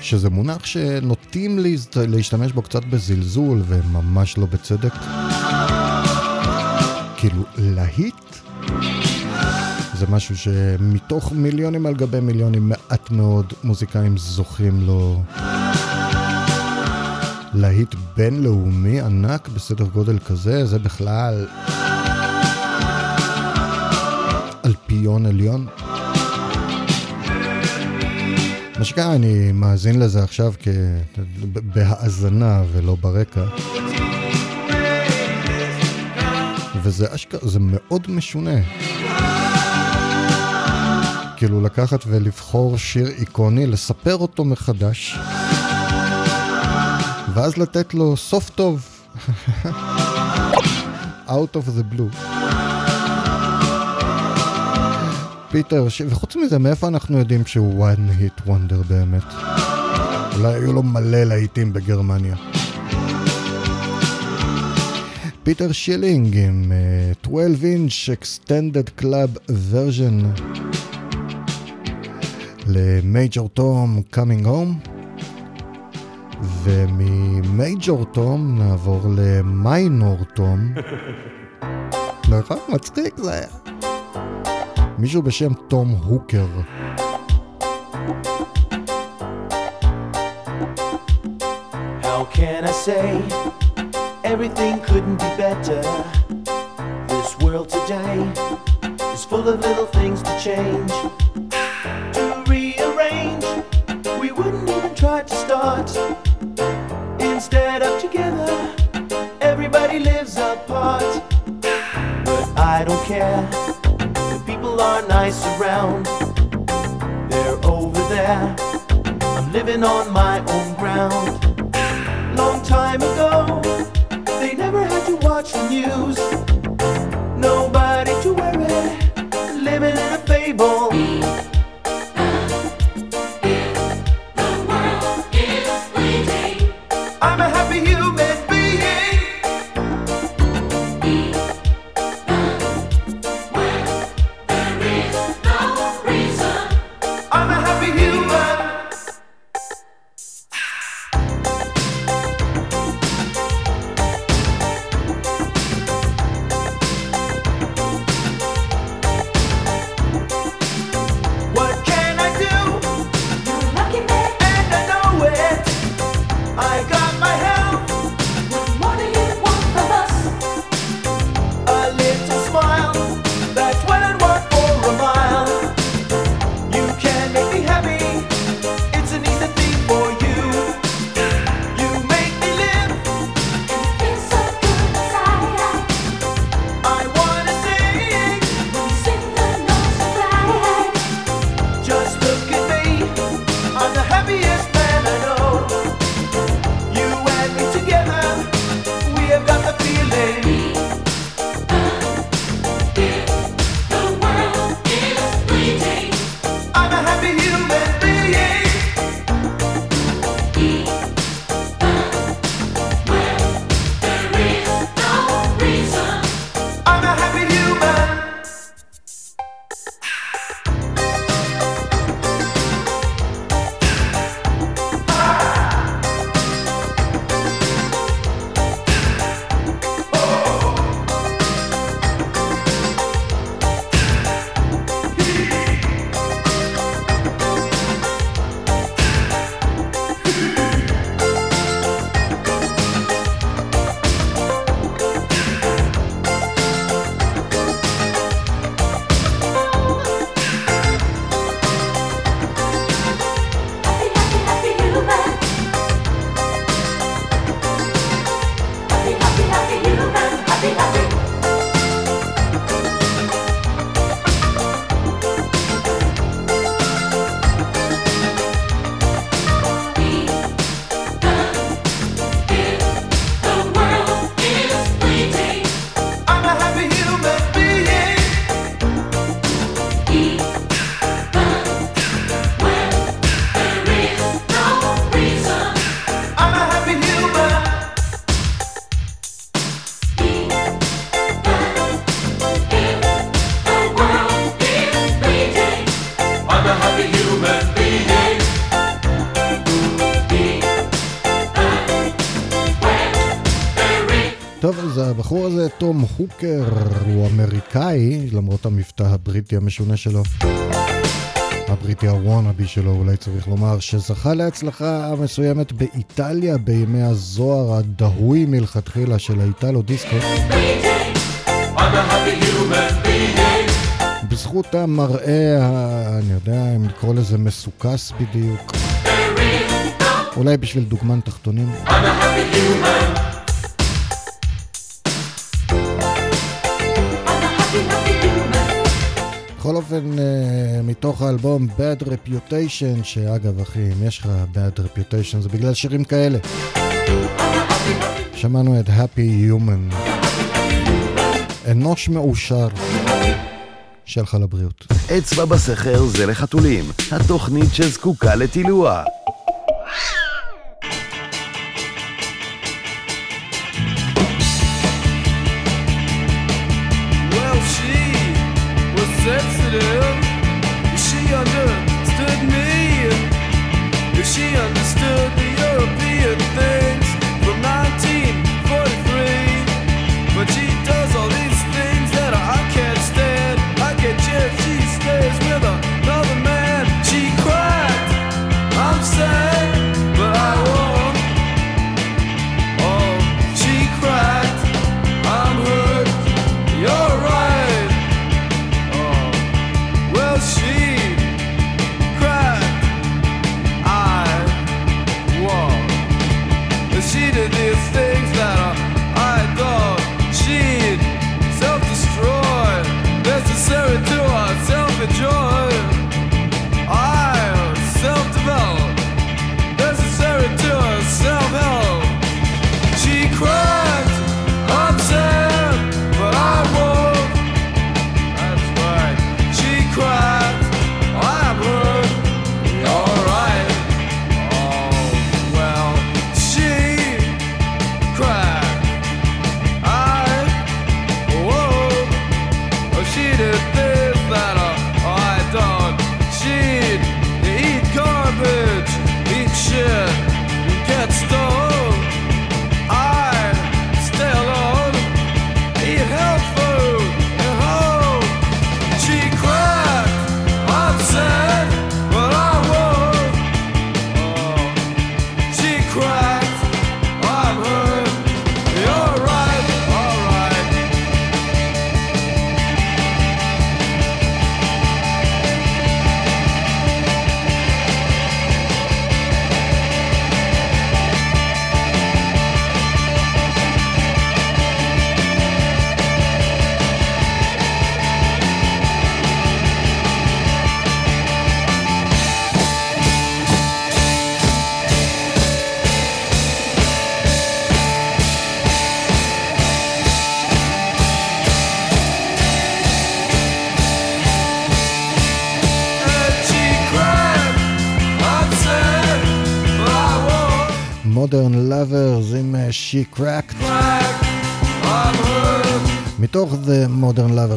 שזה מונח שנוטים להשתמש בו קצת בזלזול וממש לא בצדק. כאילו, להיט זה משהו שמתוך מיליונים על גבי מיליונים מעט מאוד מוזיקאים זוכים לו להיט בינלאומי ענק בסדר גודל כזה, זה בכלל אלפיון עליון. מה שקרה, אני מאזין לזה עכשיו כ... בהאזנה ולא ברקע. וזה אשכרה, זה מאוד משונה. כאילו לקחת ולבחור שיר איקוני, לספר אותו מחדש, ואז לתת לו סוף טוב. <laughs> Out of the blue. פיטר, ש... וחוץ מזה, מאיפה אנחנו יודעים שהוא one hit wonder באמת? אולי היו לו מלא להיטים בגרמניה. פיטר שילינג עם uh, 12 inch extended club version ל Major Tom coming home וממייג'ור תום נעבור למיינור תום <laughs> נכון? מצחיק זה היה. מישהו בשם תום הוקר. How can I say everything couldn't be better? This world today is full of little things to change, to rearrange. We wouldn't even try to start. Instead of together, everybody lives apart. But I don't care. Nice around. They're over there. I'm living on my own ground. Long time ago, הבריטי המשונה שלו. הבריטי הוואנאבי שלו, אולי צריך לומר, שזכה להצלחה מסוימת באיטליה בימי הזוהר הדהוי מלכתחילה של האיטלו דיסקו. בזכות המראה, אני יודע אם לקרוא לזה מסוכס בדיוק. אולי בשביל דוגמן תחתונים. בכל אופן, אה, מתוך האלבום Bad Reputation, שאגב אחי, אם יש לך Bad Reputation זה בגלל שירים כאלה. שמענו את Happy Human. אנוש מאושר. שיהיה לך לבריאות. אצבע בסכר זה לחתולים, התוכנית שזקוקה לטילוח.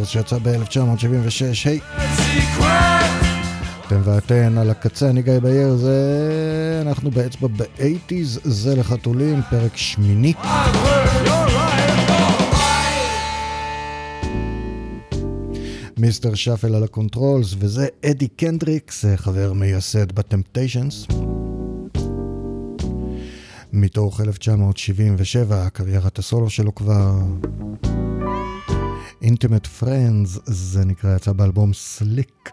Lovers שיצא ב-1976, היי. אתם ואתן על הקצה, אני גיא בהיר, זה... אנחנו באצבע ב-80's, זה לחתולים, פרק שמיני. Mr. Shuffle על ה controls, וזה אדי קנדריקס, חבר מייסד בטמפטיישנס. מתוך 1977, קריירת הסולו שלו כבר. אינטימט פרנדס, זה נקרא, יצא באלבום סליק.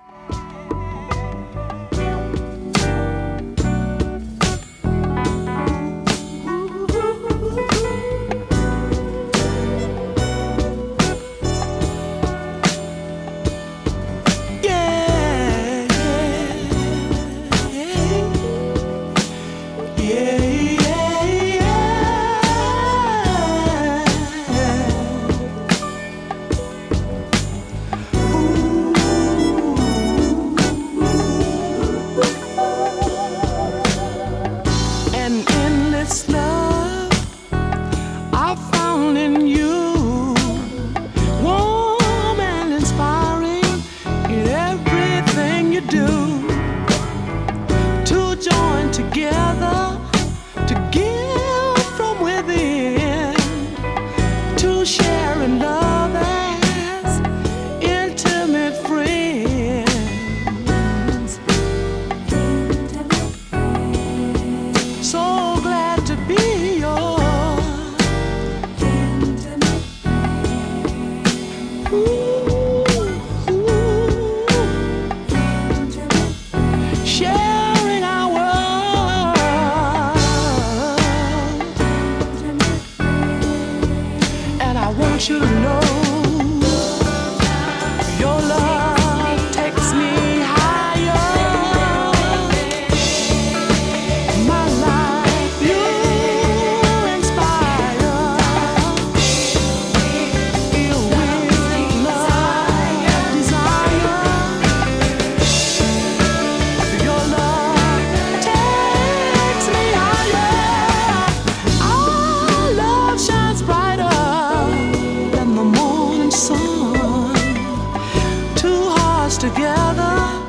together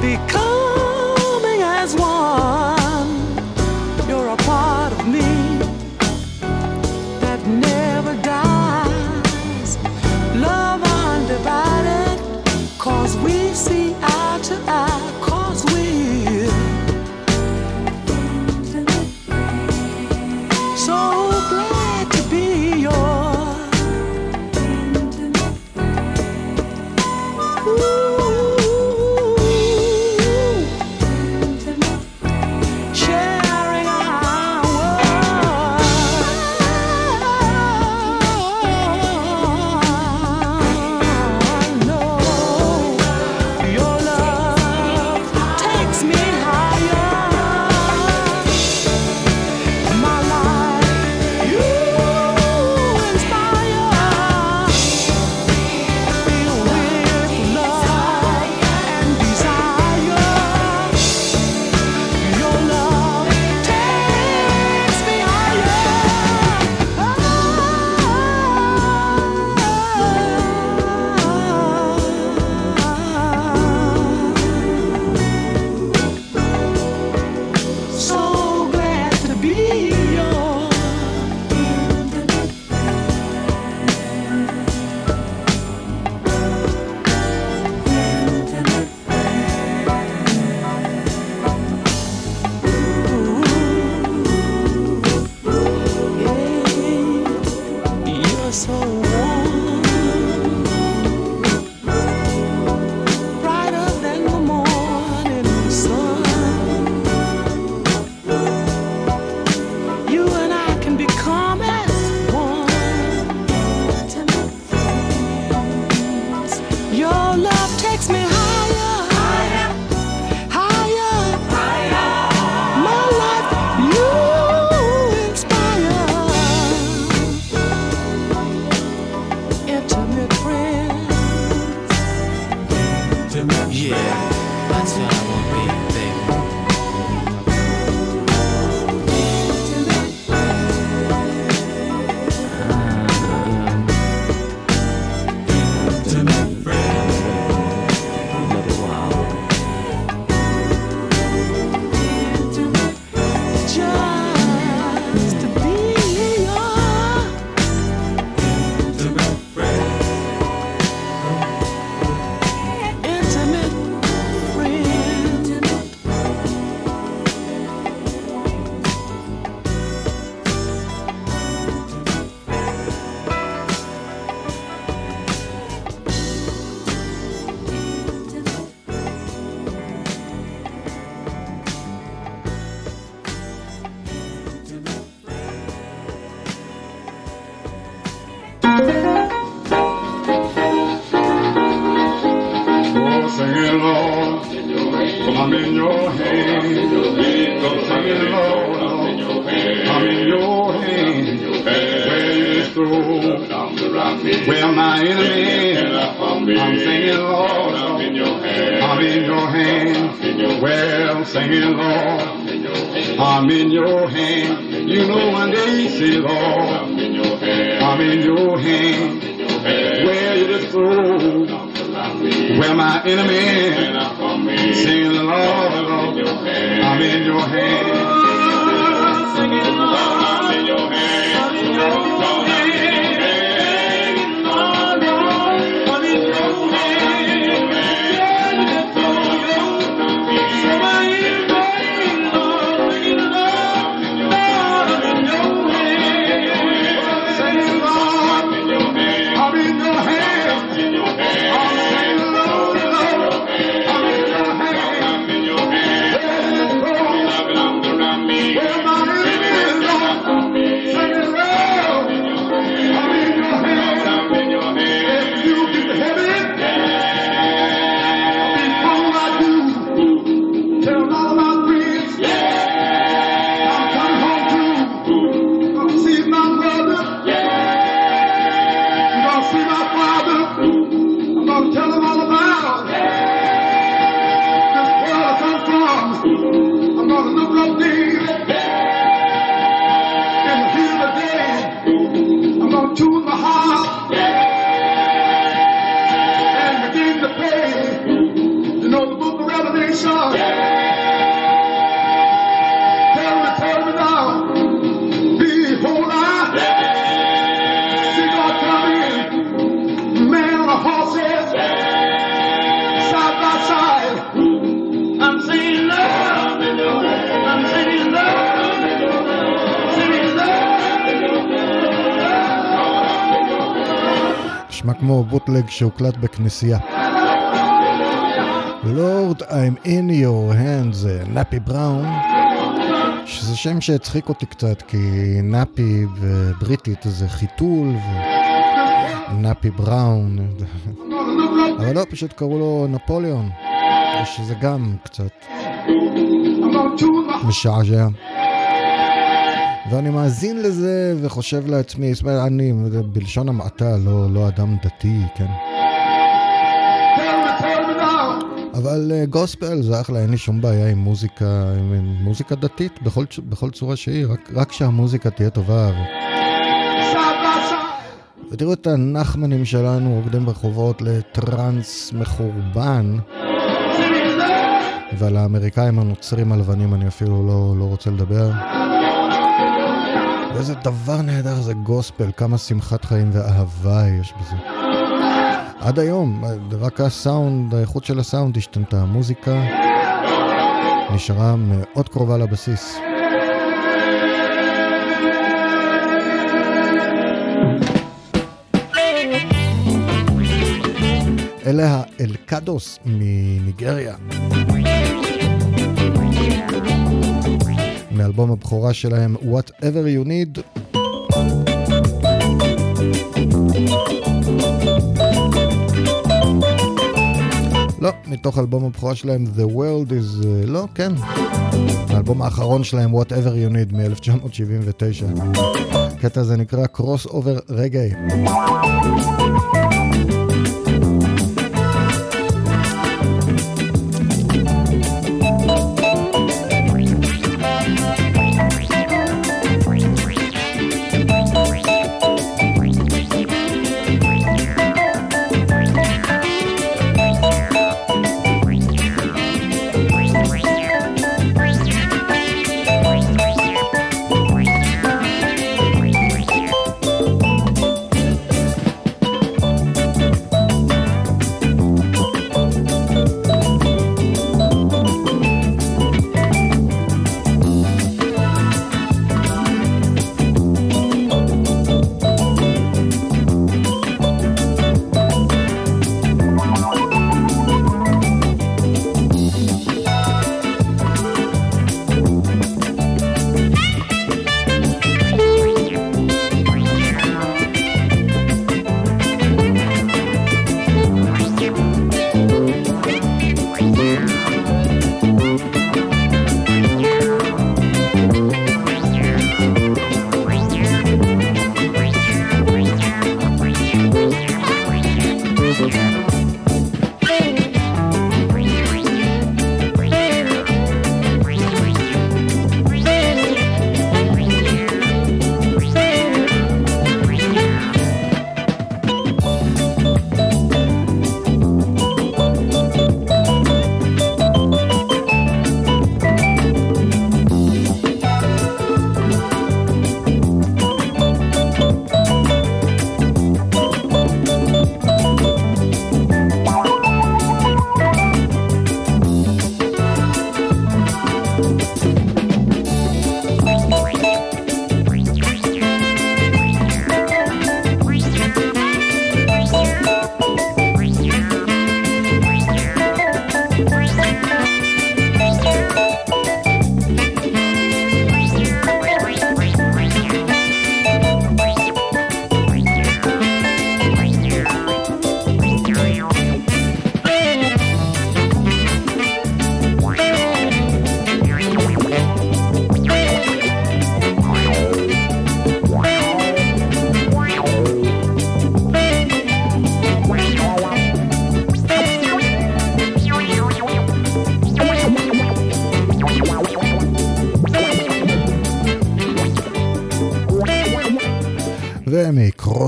because בוטלג שהוקלט בכנסייה. לורד, I'm in your hands, נאפי בראון, שזה שם שהצחיק אותי קצת, כי נאפי בבריטית זה חיתול, ונאפי בראון, אבל לא, פשוט קראו לו נפוליאון, שזה גם קצת משעשע. ואני מאזין לזה וחושב לעצמי, זאת אומרת, אני בלשון המעטה, לא, לא אדם דתי, כן? אבל גוספל זה אחלה, אין לי שום בעיה עם מוזיקה, עם, עם מוזיקה דתית בכל, בכל צורה שהיא, רק, רק שהמוזיקה תהיה טובה. ו... ותראו את הנחמנים שלנו רוקדים ברחובות לטראנס מחורבן. ועל האמריקאים הנוצרים הלבנים אני אפילו לא, לא רוצה לדבר. ואיזה דבר נהדר זה גוספל, כמה שמחת חיים ואהבה יש בזה. עד היום, רק הסאונד, האיכות של הסאונד השתנתה, המוזיקה נשארה מאוד קרובה לבסיס. אלה האלקדוס מניגריה. מאלבום הבכורה שלהם Whatever You Need. לא, מתוך אלבום הבכורה שלהם The World is... Uh, לא, כן. האלבום האחרון שלהם Whatever You Need מ-1979. הקטע הזה נקרא Cross Over Reggae.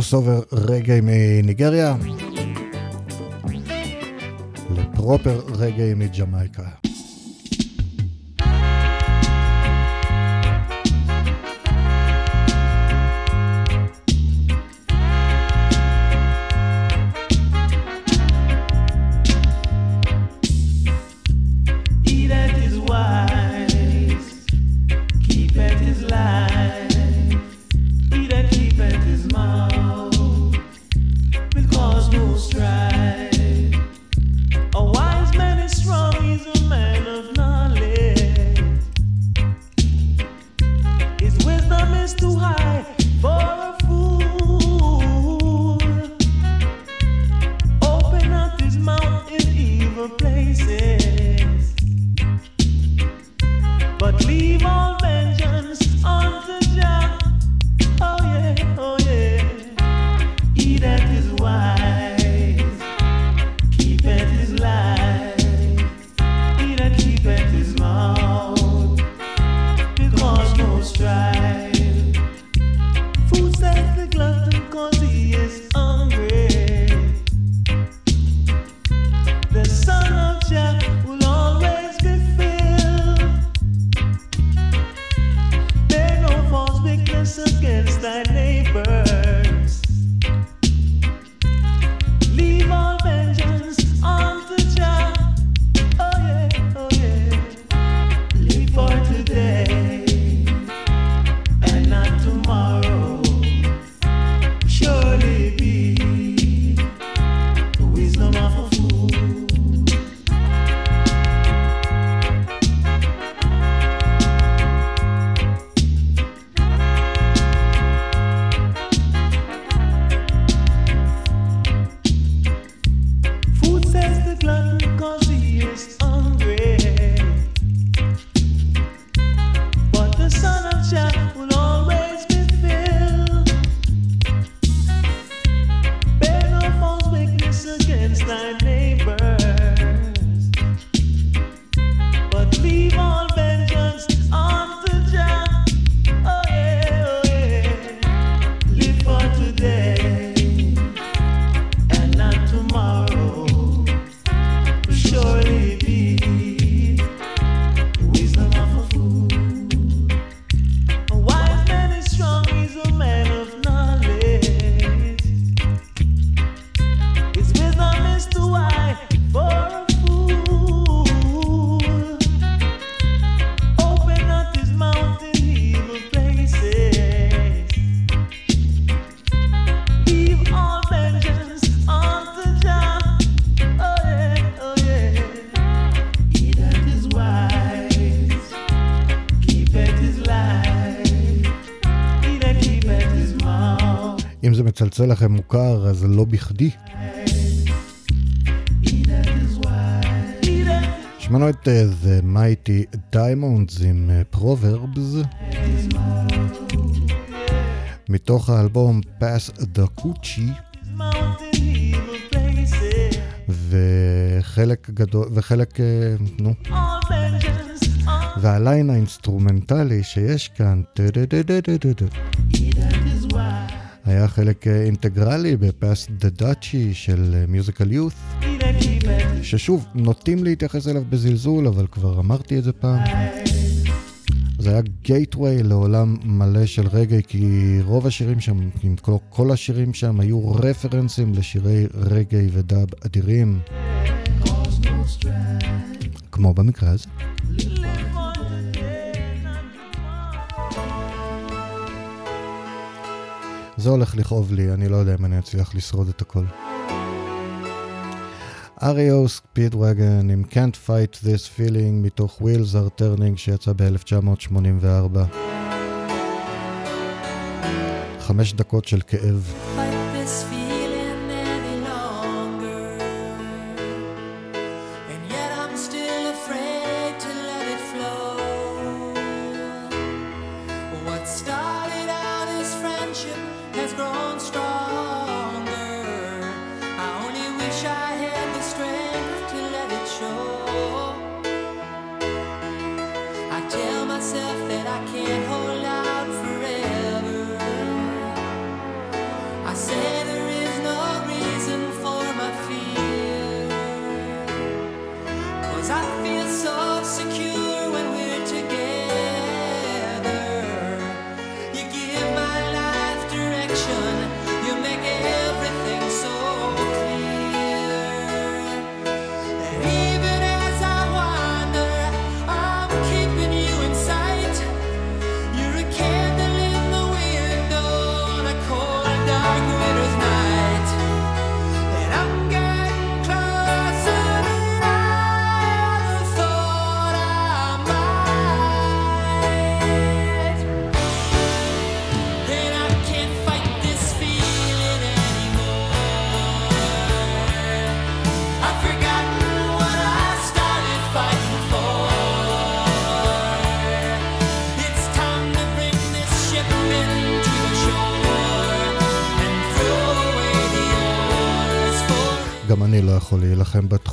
קרוס אובר רגעי מניגריה לפרופר רגעי מג'מייקה. מצלצל לכם מוכר, אז לא בכדי. שמענו את אה, The Mighty Diamonds עם אה, Proverbs. מתוך האלבום Pass the Kouchie. וחלק גדול, וחלק, אה, נו, וה line האינסטרומנטלי שיש כאן, טה-דה-דה-דה-דה-דה, היה חלק אה, אינטגרלי בפאס דה דאצ'י של מיוזיקל יות' ששוב, נוטים להתייחס אליו בזלזול, אבל כבר אמרתי את זה פעם. זה היה גייטווי לעולם מלא של רגעי, כי רוב השירים שם, אם כל, כל השירים שם היו רפרנסים לשירי רגעי ודאב אדירים. כמו במקרה הזה. זה הולך לכאוב לי, אני לא יודע אם אני אצליח לשרוד את הכל. אריו ספידווגן עם Can't Fight This Feeling מתוך Wheels are Turning שיצא ב-1984. חמש דקות של כאב. fight this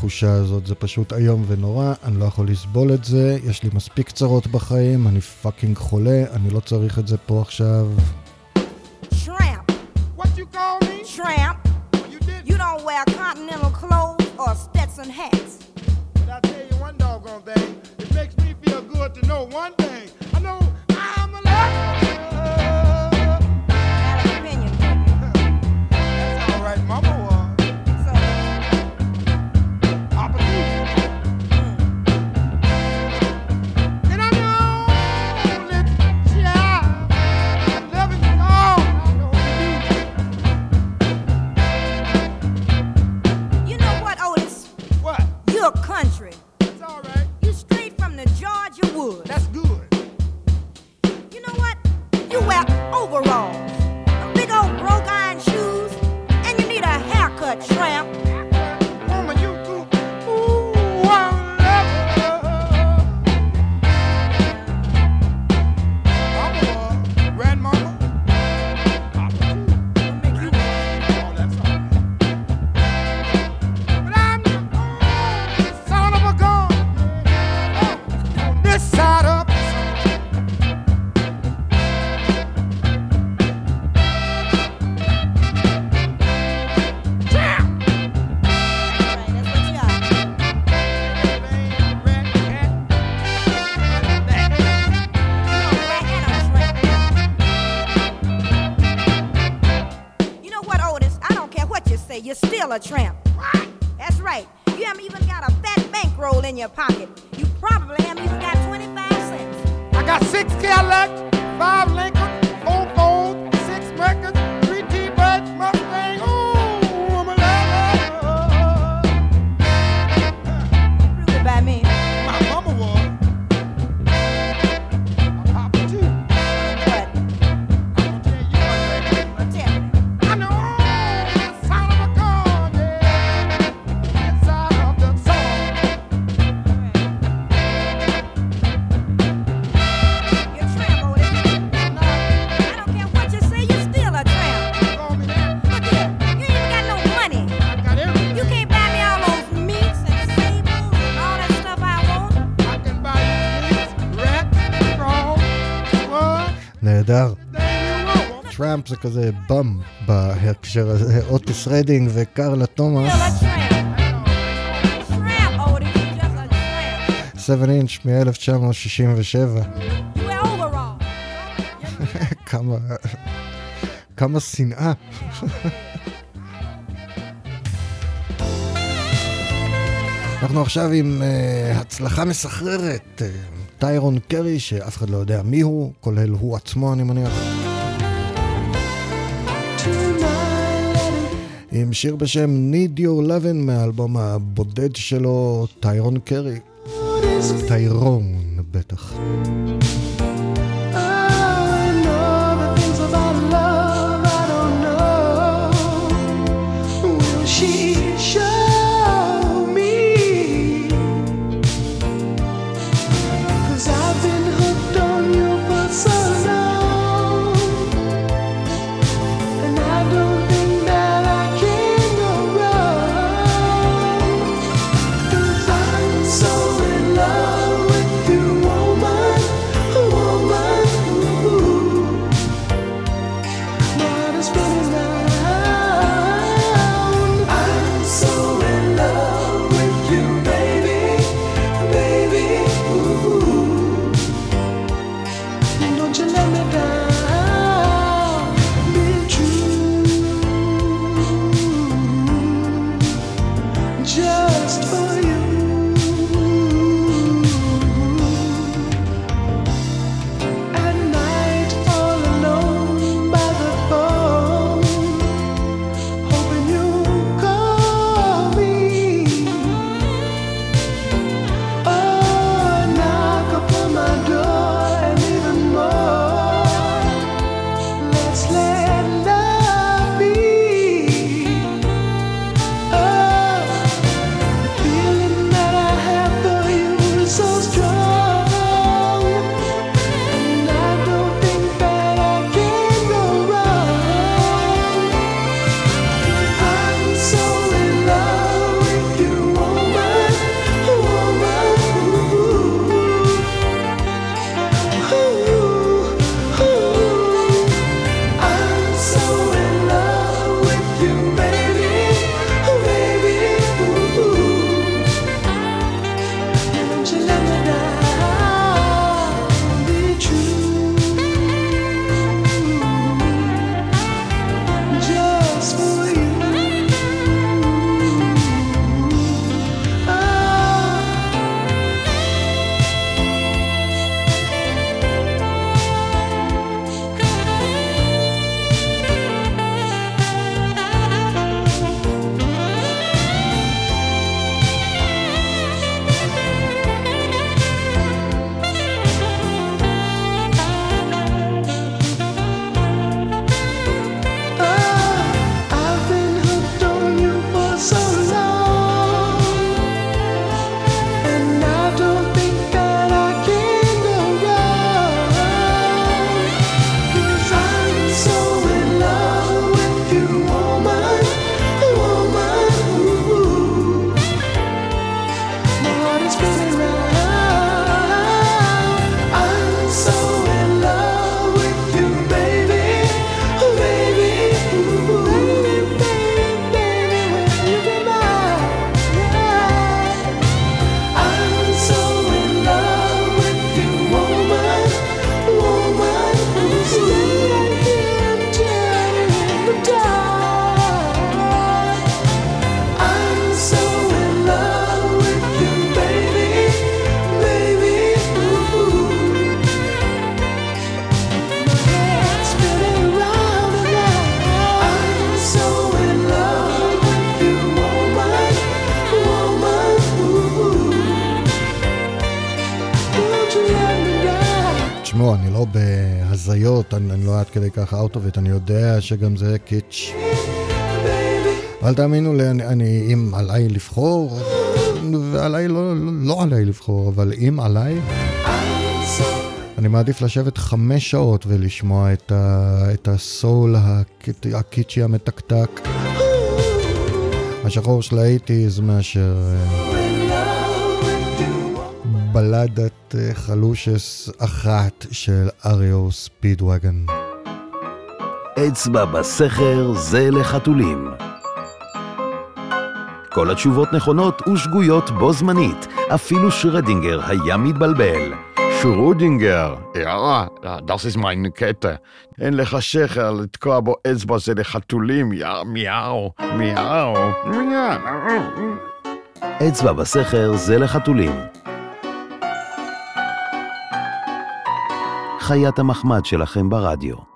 להילחם בתחושה הזאת, זה פשוט איום ונורא, אני לא יכול לסבול את זה, יש לי מספיק צרות בחיים, אני פאקינג חולה, אני לא צריך את זה פה עכשיו. Tramp. What you call me? Tramp. you, don't wear continental clothes or Stetson hats. But I tell you one doggone thing, it makes me feel good to know one thing. I know I'm alive. That's good. You know what? You wear overalls, a tramp. זה כזה bum בהקשר הזה, אוטיס רדינג וקרלה תומאס. 7 אינץ' מ-1967. <laughs> כמה, כמה שנאה. <laughs> אנחנו עכשיו עם אה, הצלחה מסחררת, אה, טיירון קרי, שאף אחד לא יודע מי הוא, כולל הוא עצמו, אני מניח. עם שיר בשם Need Your Lovin' מהאלבום הבודד שלו, טיירון קרי. טיירון, בטח. ככה out of it, אני יודע שגם זה קיץ'. אל תאמינו לי, אני, אני, אם עליי לבחור, ועליי לא, לא, לא עליי לבחור, אבל אם עליי, אני מעדיף לשבת חמש שעות ולשמוע את, ה, את הסול הקיצ'י המתקתק, השחור של האיטיז, מאשר אה, בלדת אה, חלושס אחת של אריו ספידווגן. אצבע בסכר זה לחתולים. כל התשובות נכונות ושגויות בו זמנית, אפילו שרדינגר היה מתבלבל. שרודינגר, יאללה, das ist meine קטע. אין לך שכר לתקוע בו אצבע זה לחתולים, יא מיהו, מיהו, מיהו. אצבע בסכר זה לחתולים. חיית המחמד שלכם ברדיו.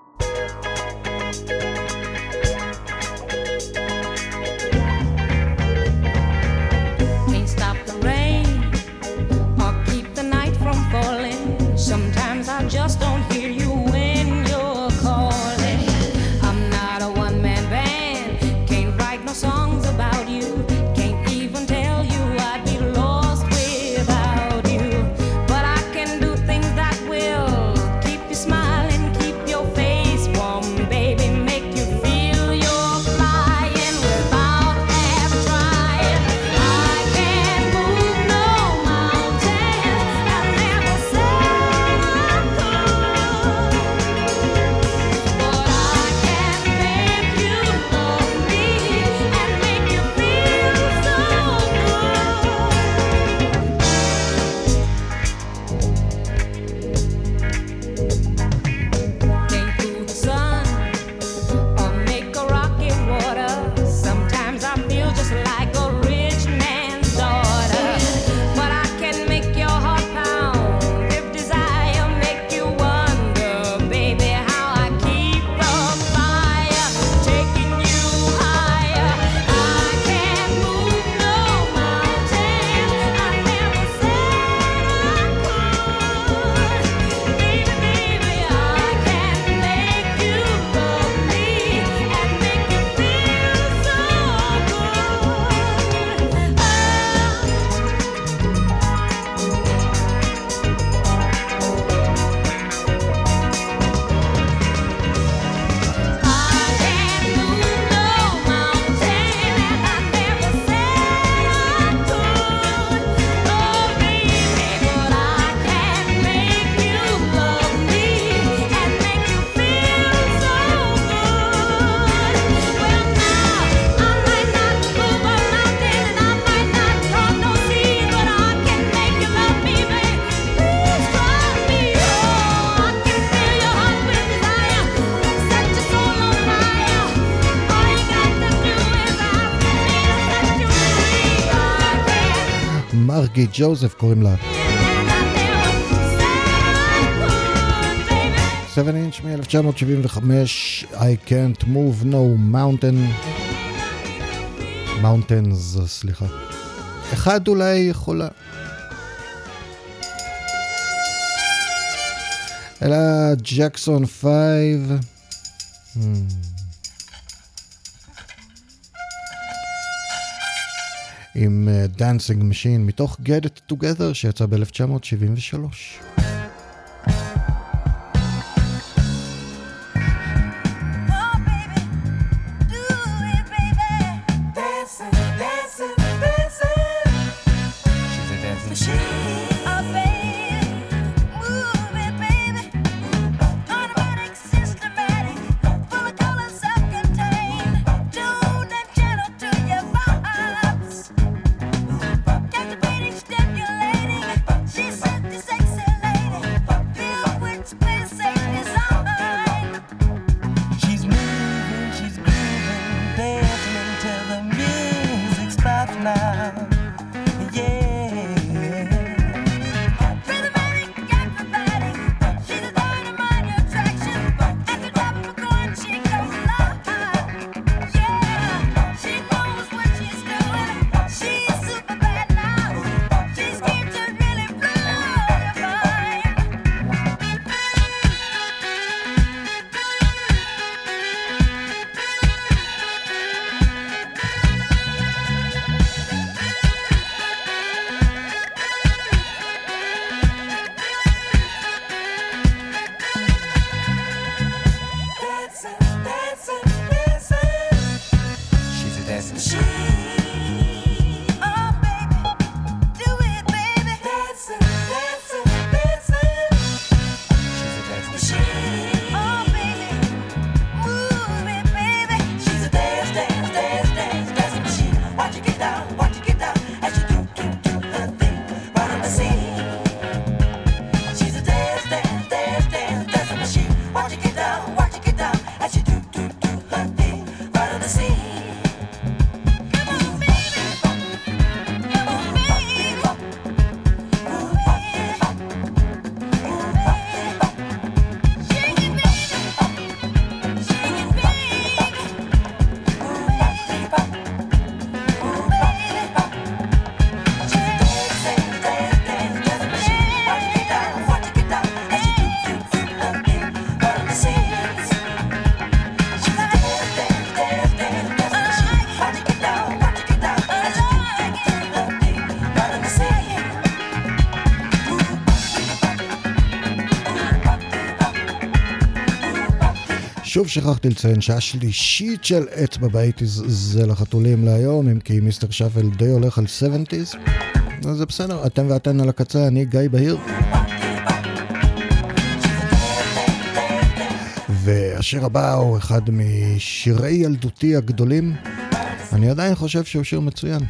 מרי ג'וזף קוראים לה. 7 אינץ' מ-1975, I can't move no mountain. mountains, סליחה. אחד אולי יכולה. אלא ג'קסון 5. Dancing Machine מתוך Get It Together שיצא ב-1973. שוב שכחתי לציין שעה שלישית של אצבע באייטיז זה לחתולים להיום, אם כי מיסטר שפל די הולך על 70's. אז זה בסדר, אתם ואתן על הקצה, אני גיא בהיר. והשיר הבא הוא אחד משירי ילדותי הגדולים. אני עדיין חושב שהוא שיר מצוין.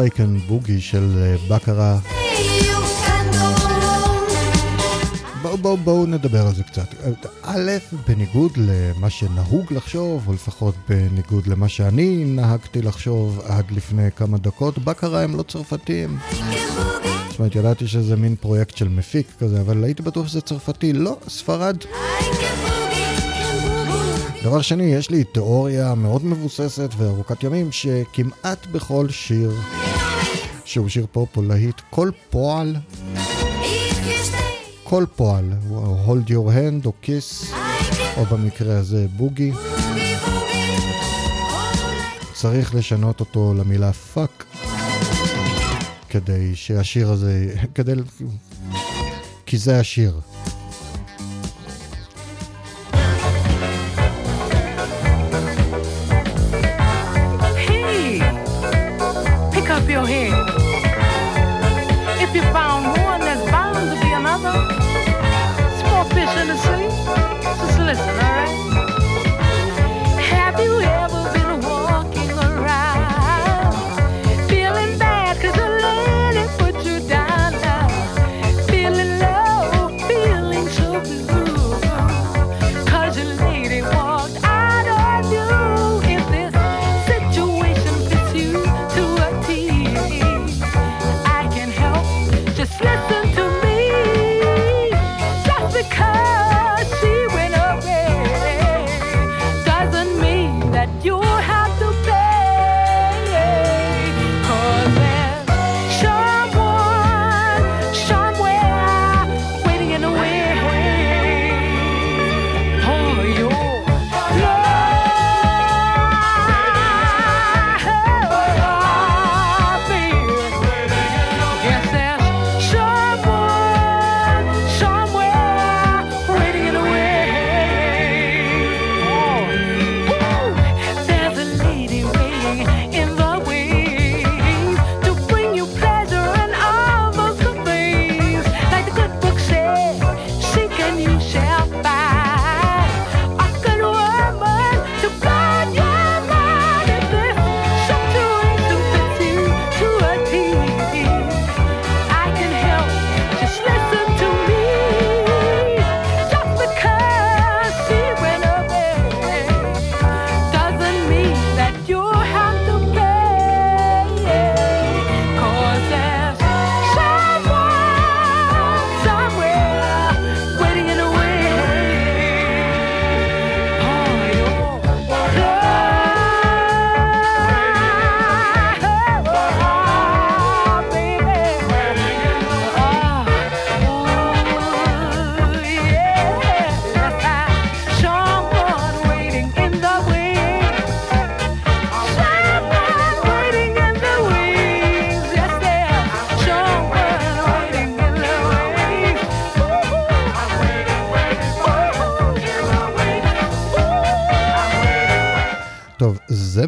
אמריקן בוגי של אה, בקרה. בואו בואו בוא נדבר על זה קצת. א', בניגוד למה שנהוג לחשוב, או לפחות בניגוד למה שאני נהגתי לחשוב עד לפני כמה דקות, בקרה הם לא צרפתים. זאת אומרת, ידעתי שזה מין פרויקט של מפיק כזה, אבל הייתי בטוח שזה צרפתי. לא, ספרד. דבר שני, יש לי תיאוריה מאוד מבוססת וארוכת ימים שכמעט בכל שיר... שהוא שיר פופ או להיט, כל פועל, כל פועל, hold your hand או kiss, או במקרה הזה boogie, צריך לשנות אותו למילה fuck, כדי שהשיר הזה, כדי, כי זה השיר.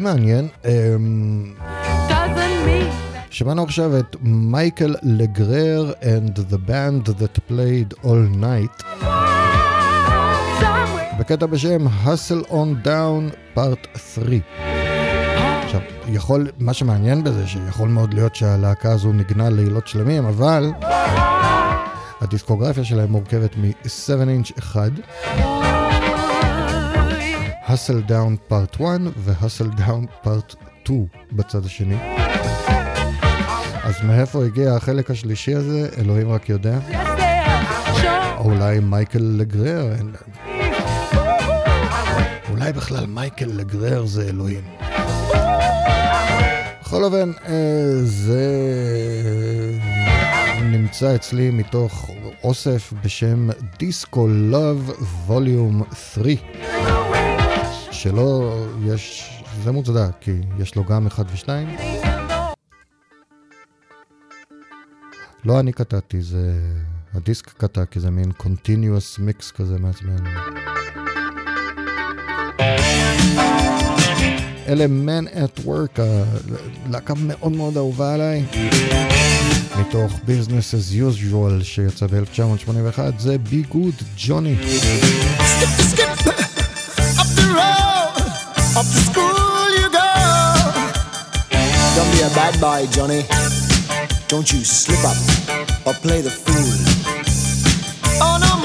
מעניין. אמ, שמענו עכשיו את מייקל לגרר and the band that played all night. בקטע בשם Hustle on Down Part 3. עכשיו, יכול, מה שמעניין בזה שיכול מאוד להיות שהלהקה הזו ניגנה לילות שלמים, אבל הדיסקוגרפיה שלהם מורכבת מ-7 inch אחד, Hustle Down Part 1 ו-Hustle Down Part 2 בצד השני. אז מאיפה הגיע החלק השלישי הזה, אלוהים רק יודע. או אולי מייקל לגרר. אולי בכלל מייקל לגרר זה אלוהים. בכל אופן, אה, זה נמצא אצלי מתוך אוסף בשם דיסקו לove ווליום 3. שלא יש, זה מוצדק, כי יש לו גם אחד ושניים. לא אני קטעתי, זה הדיסק קטע, כי זה מין continuous mix כזה מעצבן. אלה Man at Work, הלהקה מאוד מאוד אהובה עליי, מתוך Business as Usual שיצא ב-1981, זה Be Up to school you go. Don't be a bad boy, Johnny. Don't you slip up or play the fool. Oh no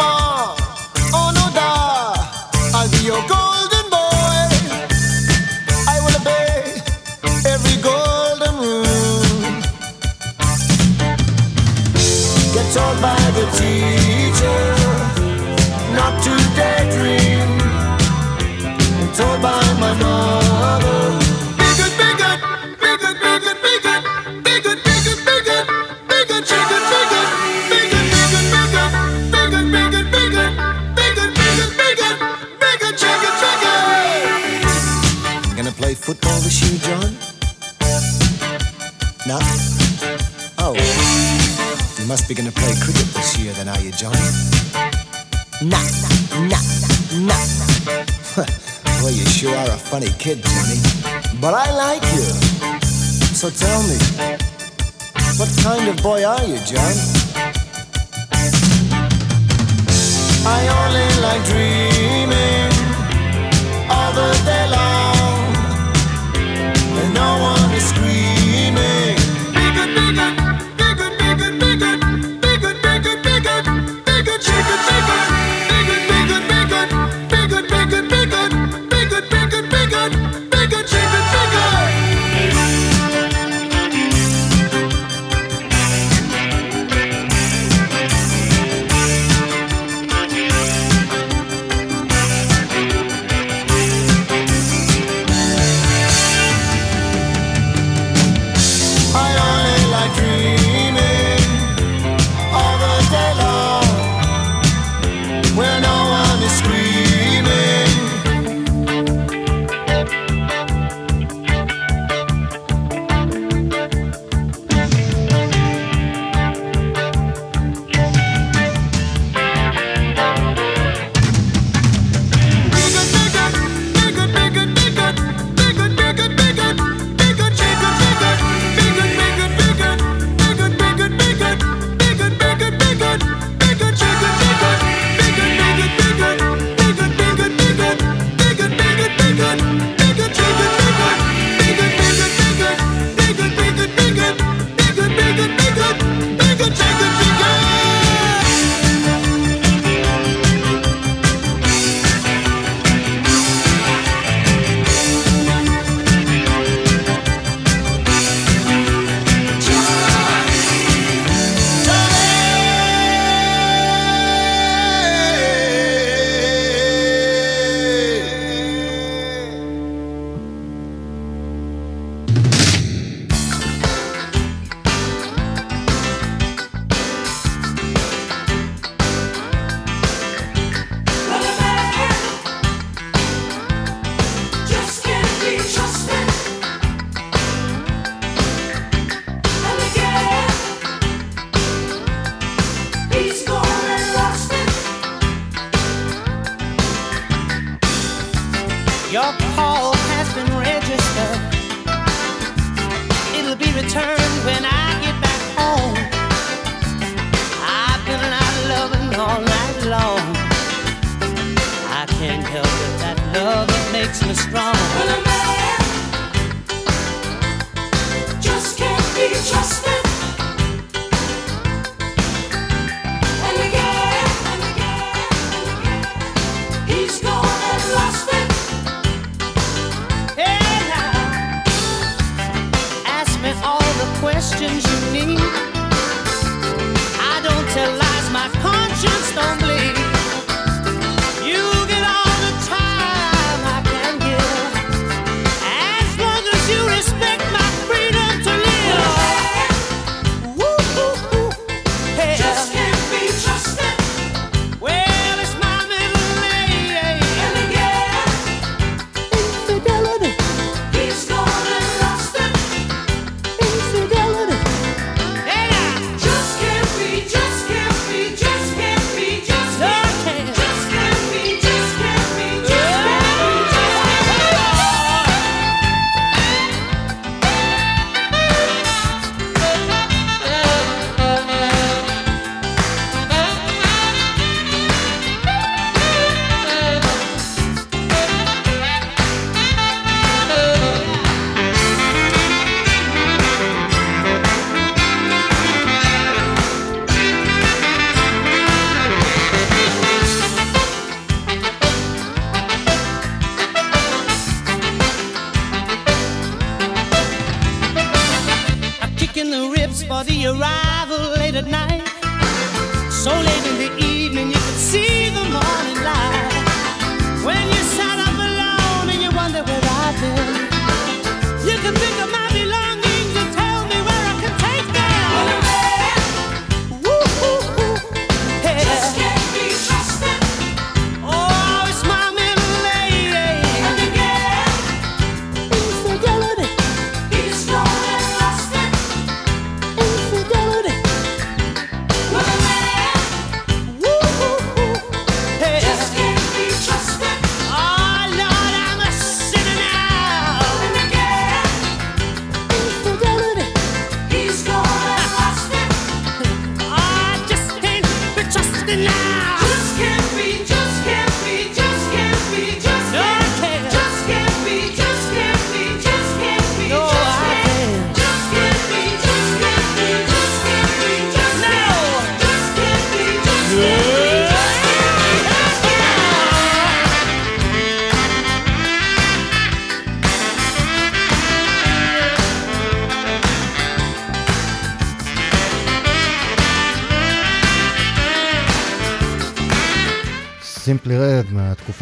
But I like you. So tell me, what kind of boy are you, John?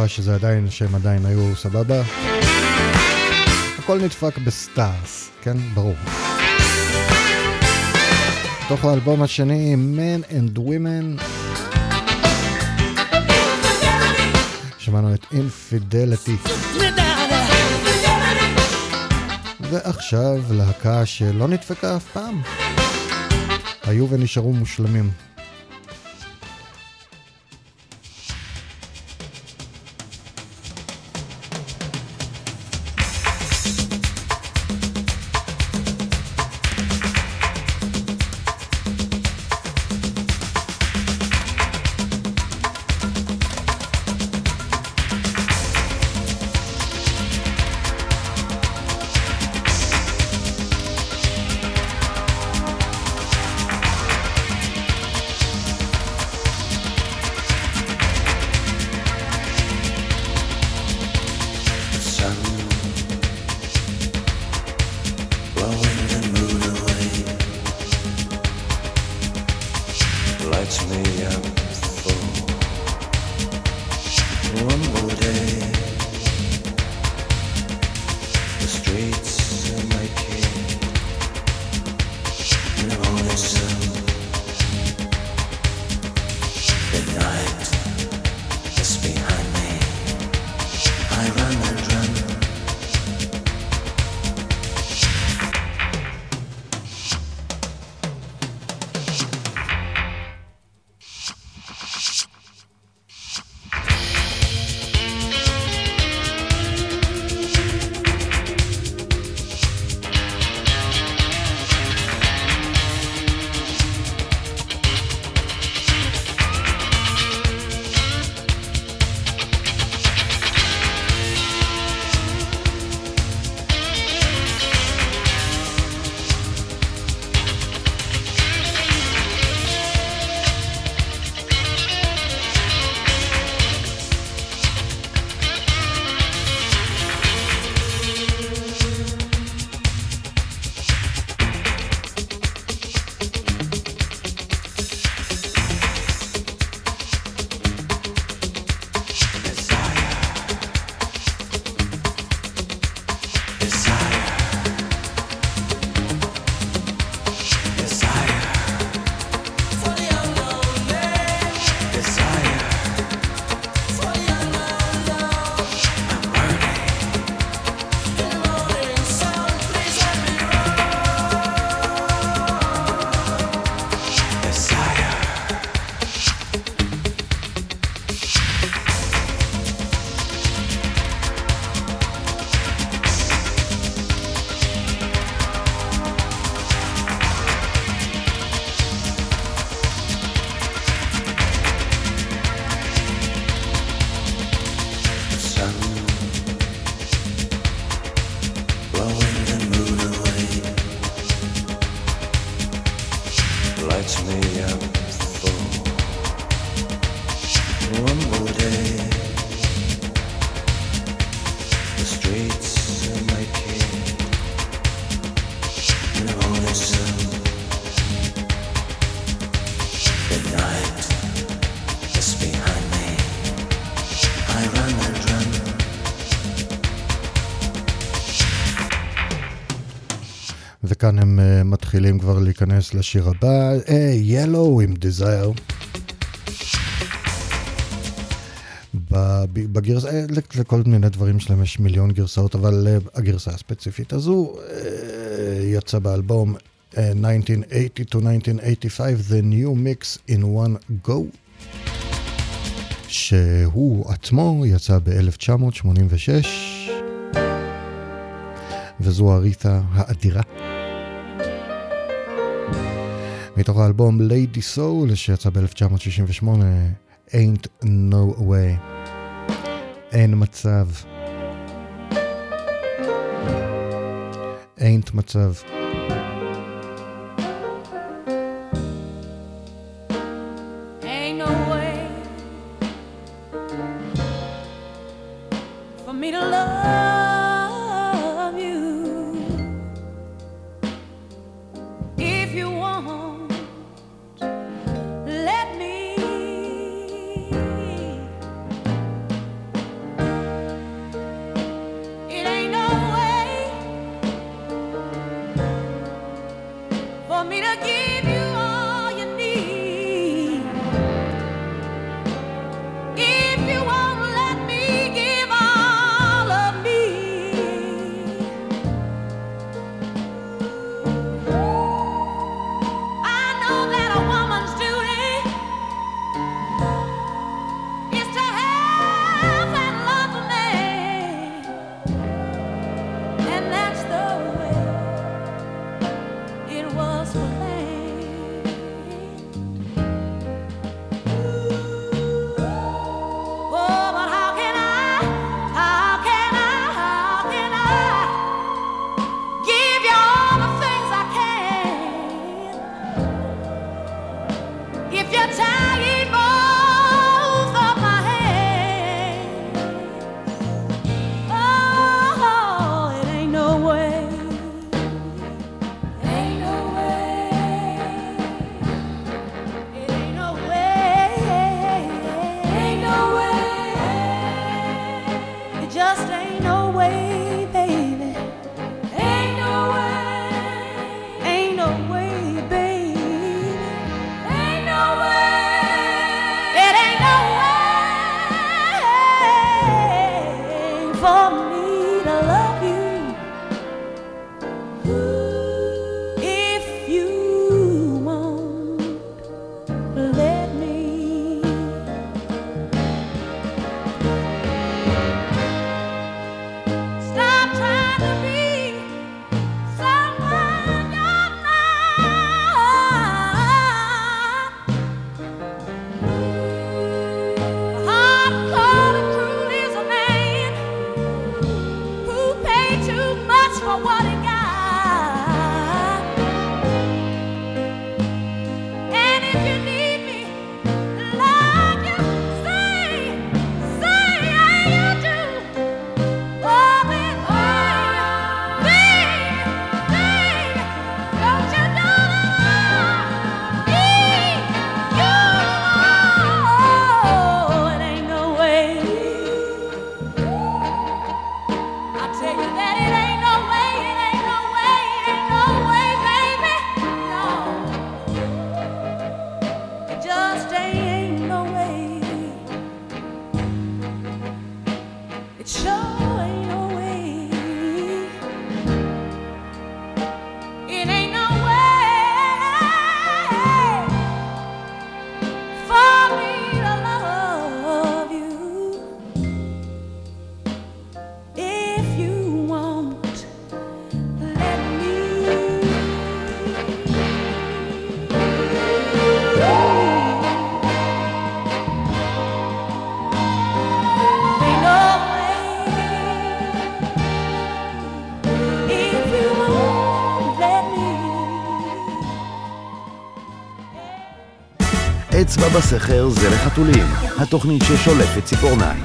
מהתקופה שזה עדיין, שהם עדיין היו סבבה. הכל נדפק ב Stars, כן? ברור. בתוך האלבום השני, Men and Women. שמענו את Infidelity. ועכשיו להקה שלא נדפקה אף פעם. היו ונשארו מושלמים. מתחילים כבר להיכנס לשיר הבא, היי, ילו עם דיזייר. בגרסה, אה, לכל מיני דברים שלהם יש מיליון גרסאות, אבל uh, הגרסה הספציפית הזו uh, יצא באלבום uh, 1980 to 1985, The New Mix in One Go, שהוא עצמו יצא ב-1986, וזו הריתה האדירה. מתוך האלבום Lady Soul שיצא ב-1968, Ain't No Way. אין מצב. Ain't מצב. אצבע בסכר זה לחתולים, התוכנית ששולפת ציפורניים.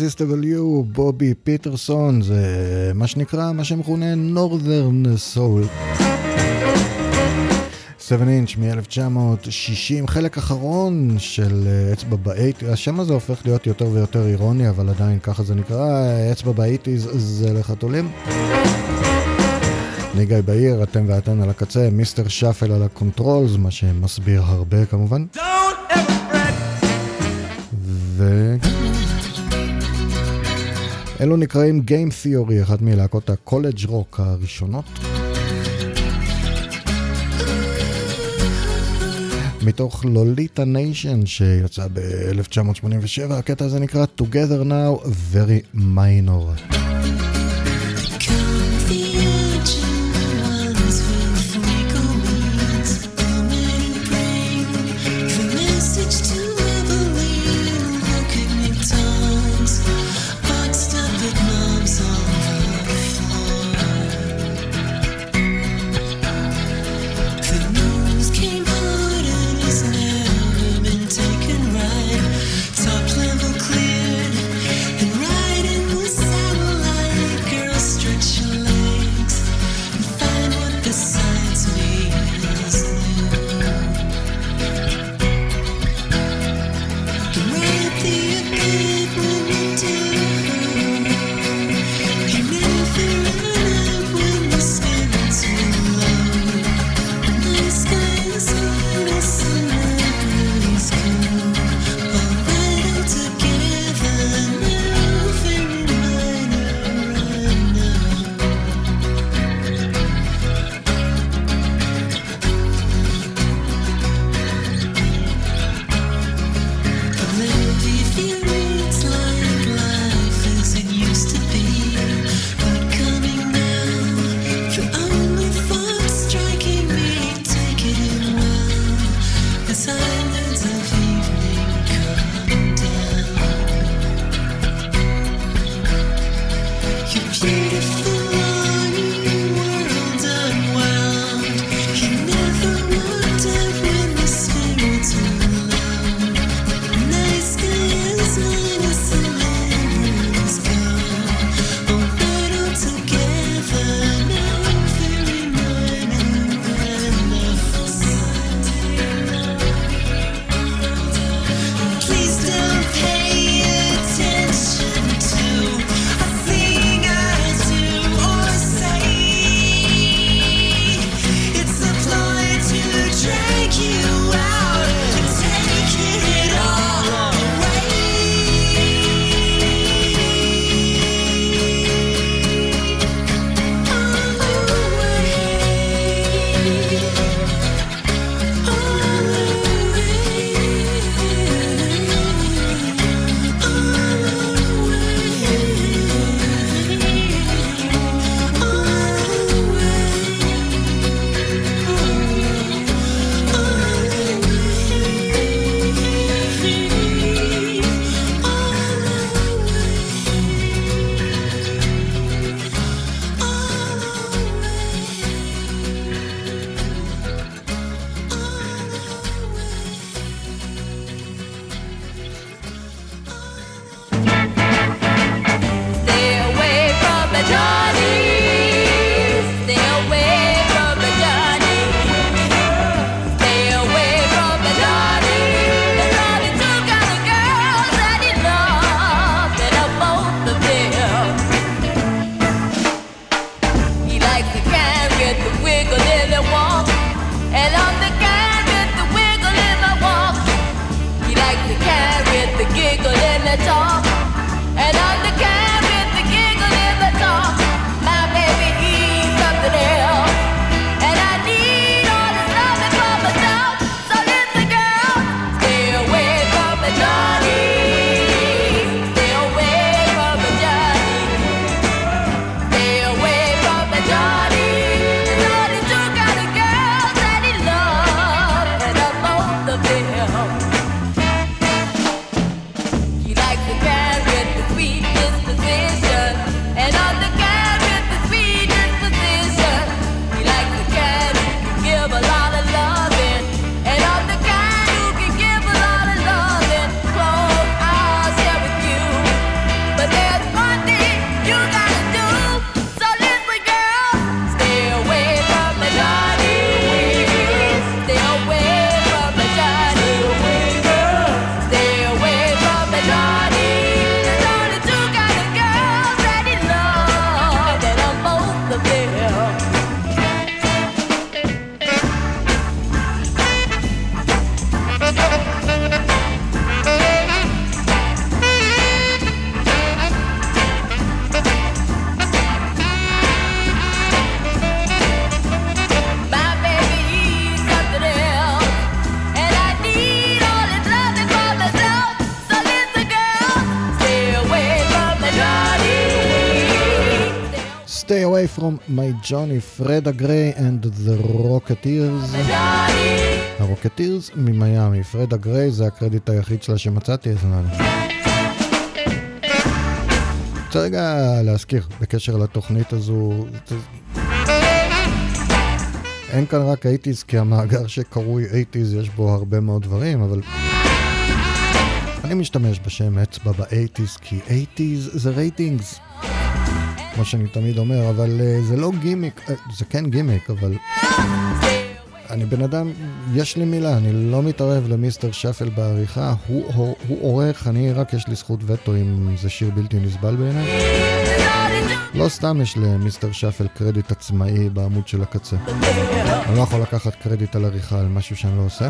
You, בובי פיטרסון, זה מה שנקרא, מה שמכונה Northern Soul. 7 אינץ' מ-1960, חלק אחרון של אה, אצבע באייטיז, השם הזה הופך להיות יותר ויותר אירוני, אבל עדיין ככה זה נקרא, אצבע באייטיז זה לחתולים. אני גיא בהיר, אתם ואתן על הקצה, Mister Shuffle על ה controls, מה שמסביר הרבה כמובן. ו... אלו נקראים Game Theory, אחת מלהקות ה college rock הראשונות. מתוך Lolita Nation שיצא ב-1987, הקטע הזה נקרא Together Now Very Minor. From My Johnny, פרדה גריי and the Rocketeers. הרוקטירס ממיאמי, פרדה גריי זה הקרדיט היחיד שלה שמצאתי, אז יודע. רוצה רגע להזכיר בקשר לתוכנית הזו, אין כאן רק 80's כי המאגר שקרוי 80's יש בו הרבה מאוד דברים, אבל אני משתמש בשם אצבע ב-80's כי 80's זה רייטינגס. כמו שאני תמיד אומר, אבל אה, זה לא גימיק, אה, זה כן גימיק, אבל אני בן אדם, יש לי מילה, אני לא מתערב ל Mister Shuffle בעריכה, הוא, הוא, הוא עורך, אני רק יש לי זכות וטו אם זה שיר בלתי נסבל בעיניי. לא סתם יש ל Mister Shuffle קרדיט עצמאי בעמוד של הקצה. אני לא יכול לקחת קרדיט על עריכה על משהו שאני לא עושה.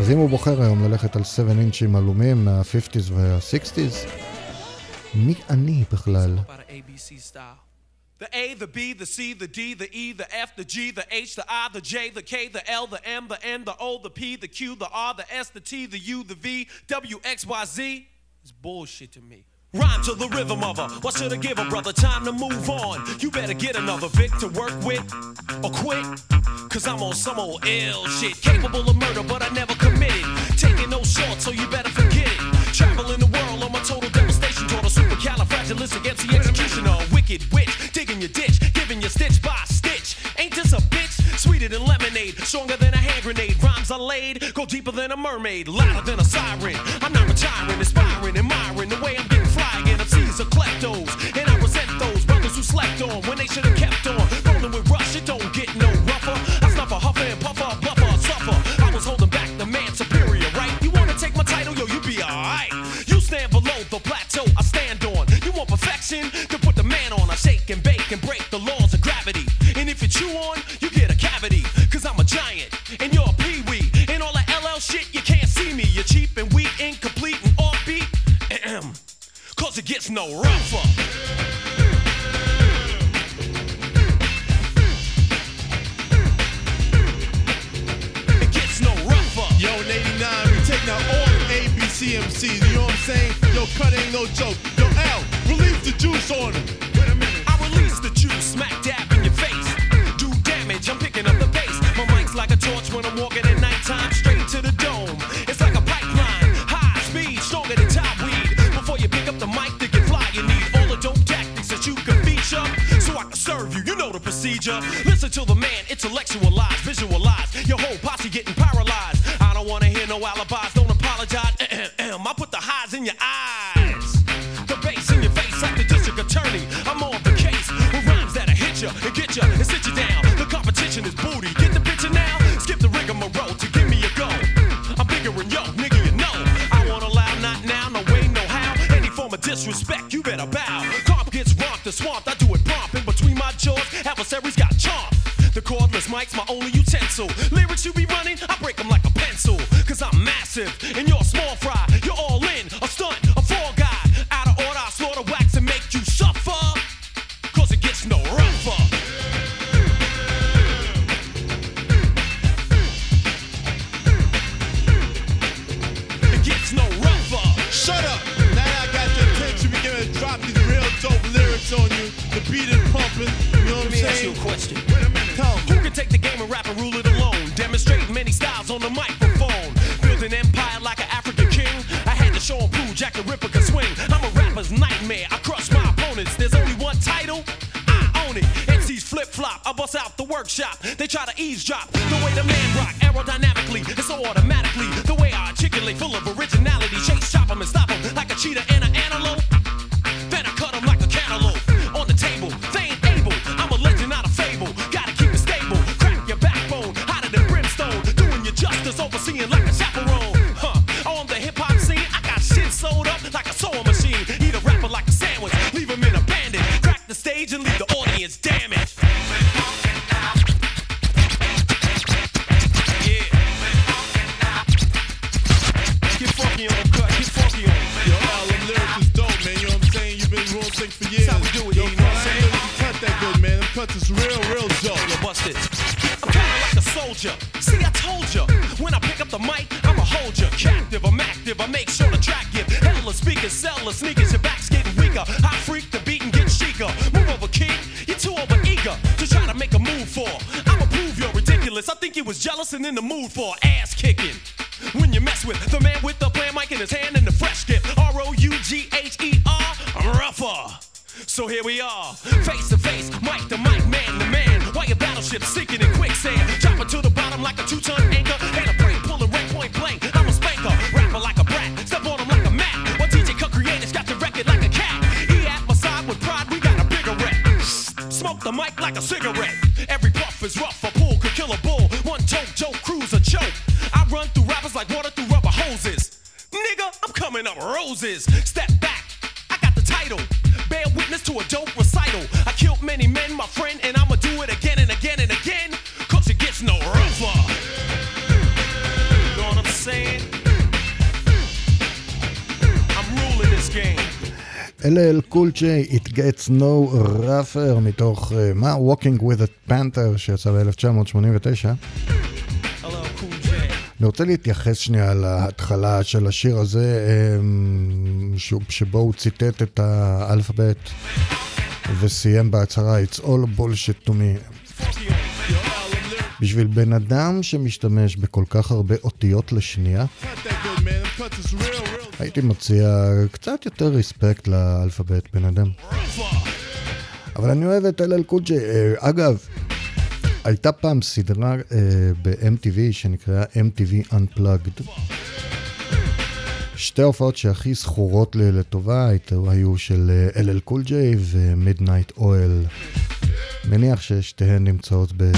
אז אם הוא בוחר היום ללכת על 7 אינצ'ים עלומים מה-50's וה-60's, מי אני בכלל? The A, the B, the C, the D, the E, the F, the G, the H, the I, the J, the K, the L, the M, the N, the O, the P, the Q, the R, the S, the T, the U, the V, W, X, Y, Z. It's bullshit to me. Rhyme to the rhythm of her. What should I give her, brother? Time to move on. You better get another Vic to work with or quit. Cause I'm on some old ill shit. Capable of murder, but I never committed. Taking no shorts, so you better forget it. Traveling the world on my total devastation. Total supercalifragilistic executioner. Wicked witch, digging your ditch, giving you stitch by stitch. Ain't this a bitch? Sweeter than lemonade, stronger than a hand grenade. Rhymes are laid, go deeper than a mermaid, louder than a siren. I'm not retiring, inspiring, admiring the way I'm getting fly again. MCs are kleptos, and I resent those brothers who slept on when they should have kept on. Rolling with rush, it don't get plateau I stand on. You want perfection? Then put the man on. I shake and bake and break the laws of gravity. And if you chew on, you get a cavity. Cause I'm a giant, and you're a pee-wee. And all that LL shit, you can't see me. You're cheap and weak, incomplete and offbeat. Ahem. Cause it gets no rougher. It gets no rougher. Yo, 89, we taking out all MCs, you know what I'm saying? Yo, cut ain't no joke. Yo, L, release the juice on him. Wait a minute. I release the juice, smack dab in your face. Do damage, I'm picking up the pace. My mic's like a torch when I'm walking at nighttime, straight to the dome. It's like a pipeline, high speed, stronger than top weed. Before you pick up the mic to get fly, you need all the dope tactics that you can feature. So I can serve you, you know the procedure. Listen to the man, intellectualize, visualize. Your whole posse getting paralyzed. I don't wanna hear no alibis, your eyes. The bass in your face like the district attorney. I'm on the case with rhymes that'll hit you and get you and sit you down. The competition is booty. Get the picture now? Skip the rigmarole to give me a go. I'm bigger than yo, nigga, you know. I won't allow not now, no way, no how. Any form of disrespect, you better bow. Comp gets romped and swamped. I do it prompt. In between my jaws, adversaries got chomped. The cordless mic's my only utensil. Lyrics you be running, I break them like a pencil. Cause I'm massive and you're eavesdrop. The way the man rock aerodynamically. It's so automatically. The way I articulate, full of much is real, real dope. You're busted. I'm kinda like a soldier. See, I told ya. When I pick up the mic, I'ma hold ya. Captive, I'm active, I make sure the track get hella speakers, seller, sneakers, your back's getting weaker. I freak the beat and get chica. Move over, kid. You're too over eager to try to make a move for. I'ma prove you're ridiculous. I think you was jealous and in the mood for ass kicking. When you mess with the man with the plan mic in his hand and the fresh get R O U G H E R, I'm rougher. So here we are, face Chip 6 כולל קול ג'יי, It Gets No Rougher, מתוך אה, מה? Uh, Walking with a Panther שיצא ב-1989. אני רוצה להתייחס שנייה להתחלה של השיר הזה, אמ, שבו הוא ציטט את האלפאבית וסיים בהצהרה It's all bullshit to me. בשביל בן אדם שמשתמש בכל כך הרבה אותיות לשנייה, הייתי מציע אה, קצת יותר respect לאלפאבית, בן אדם. אבל אני אוהב את LL Cool J. אה, אגב, הייתה פעם סדרה אה, ב-MTV שנקראה MTV Unplugged. שתי הופעות שהכי זכורות לי לטובה היו של LL Cool ו Midnight Oil. מניח ששתיהן נמצאות ב...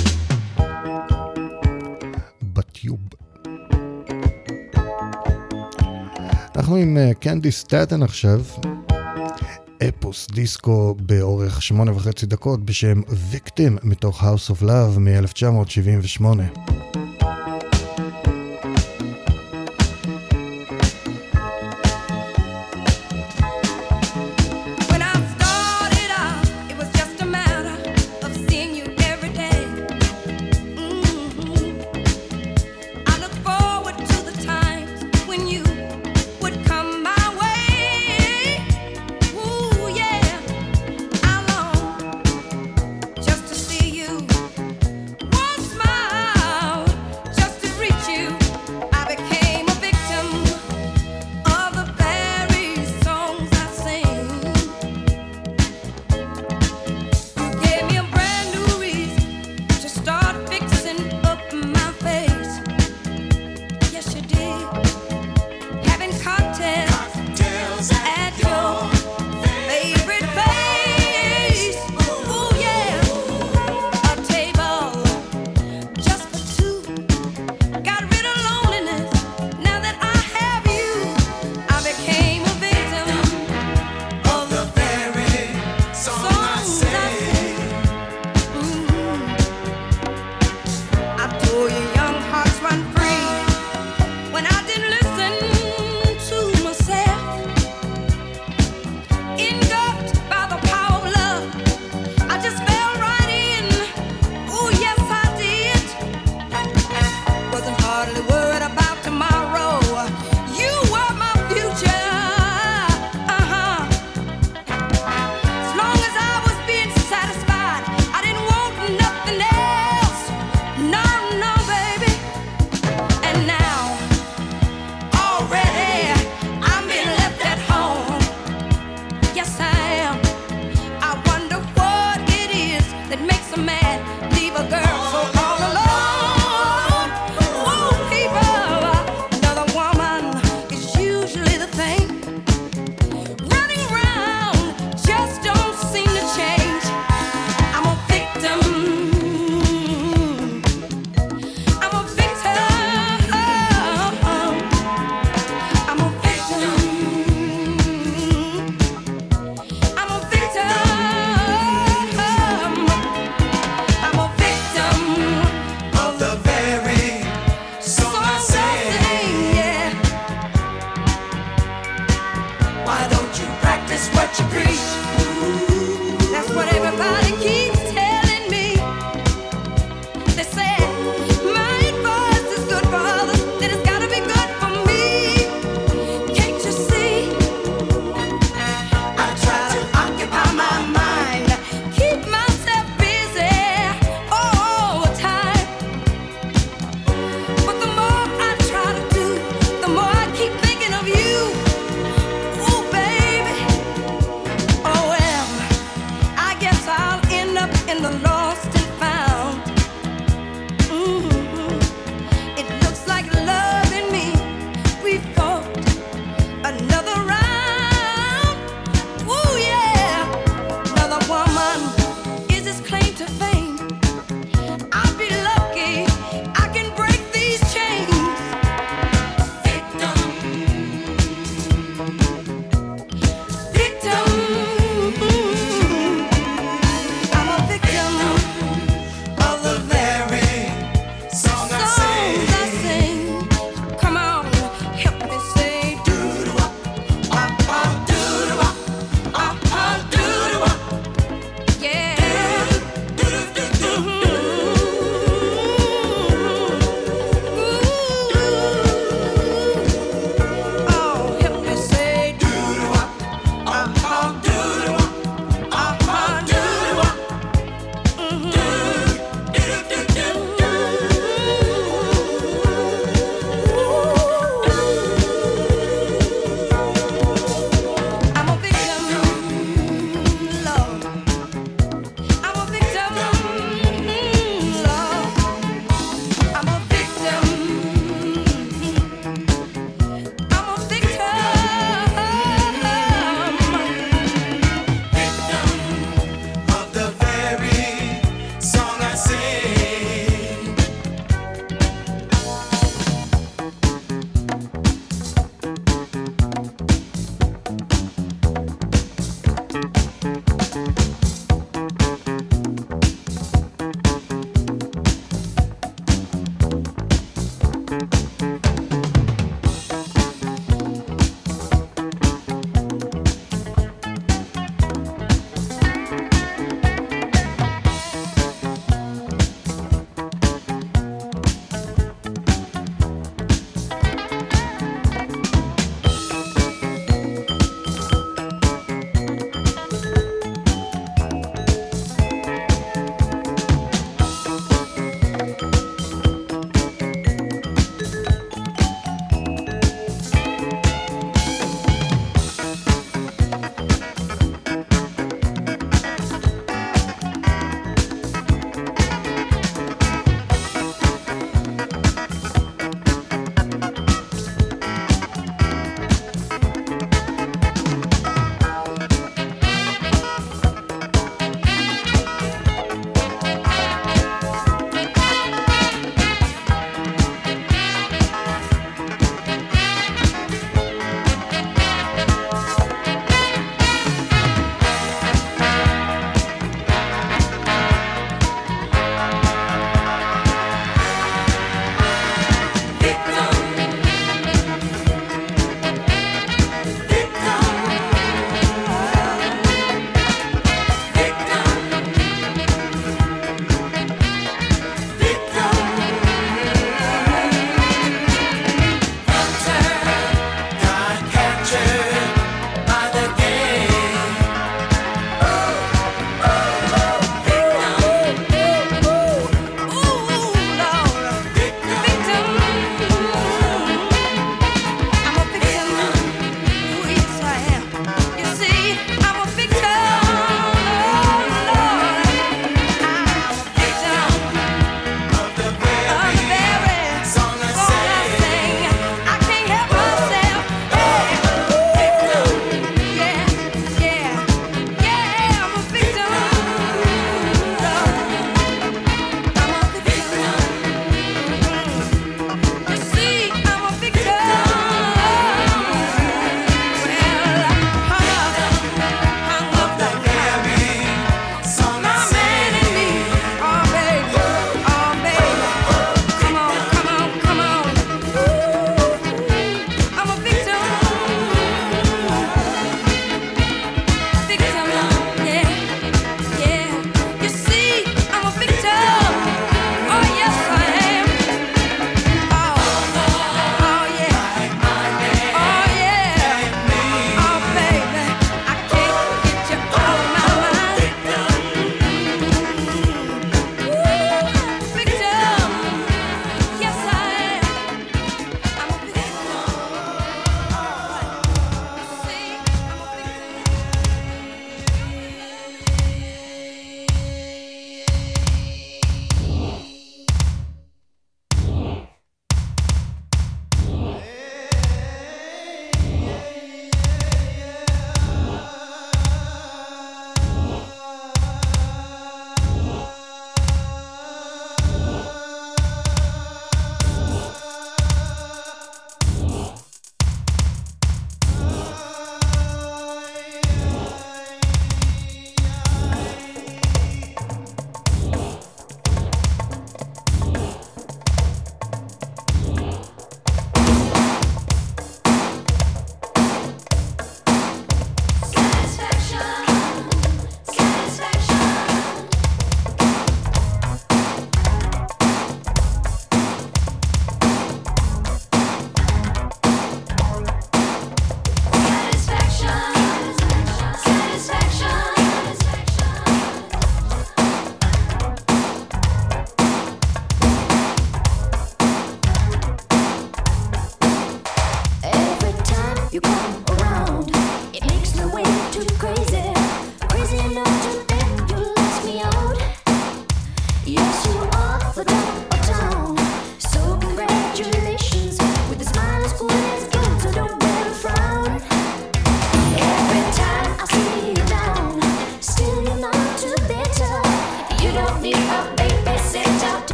בטיוב. אנחנו עם אה, קנדי סטטן עכשיו, אפוס דיסקו באורך שמונה וחצי דקות בשם ויקטים מתוך House of Love מ-1978.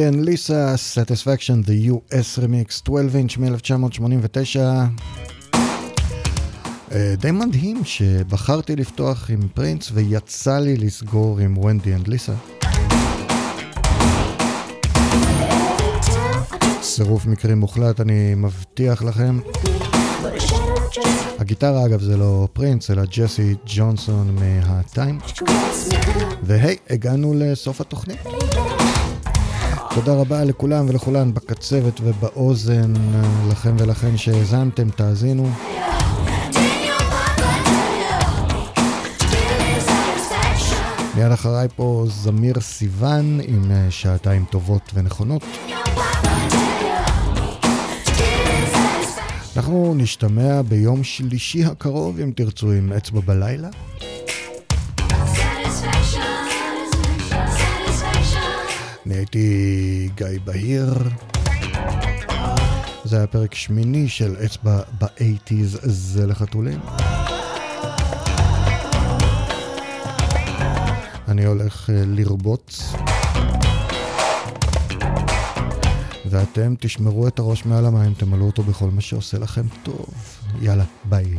and Lisa, Satisfaction, The US Remix, 12 אינץ' מ-1989. אה, די מדהים שבחרתי לפתוח עם פרינס ויצא לי לסגור עם Wendy and Lisa. צירוף מקרים מוחלט, אני מבטיח לכם. הגיטרה אגב זה לא פרינס, אלא ג'סי ג'ונסון מה Time. והי, הגענו לסוף התוכנית. תודה רבה לכולם ולכולן בקצבת ובאוזן, לכם ולכן שהאזנתם, תאזינו. מיד אחריי פה זמיר סיוון עם אה, שעתיים טובות ונכונות. אנחנו נשתמע ביום שלישי הקרוב, אם תרצו, עם אצבע בלילה. אני הייתי גיא בהיר. זה היה פרק שמיני של אצבע באייטיז זה לחתולים. אני הולך אה, לרבוץ. ואתם תשמרו את הראש מעל המים, תמלאו אותו בכל מה שעושה לכם טוב. יאללה, ביי.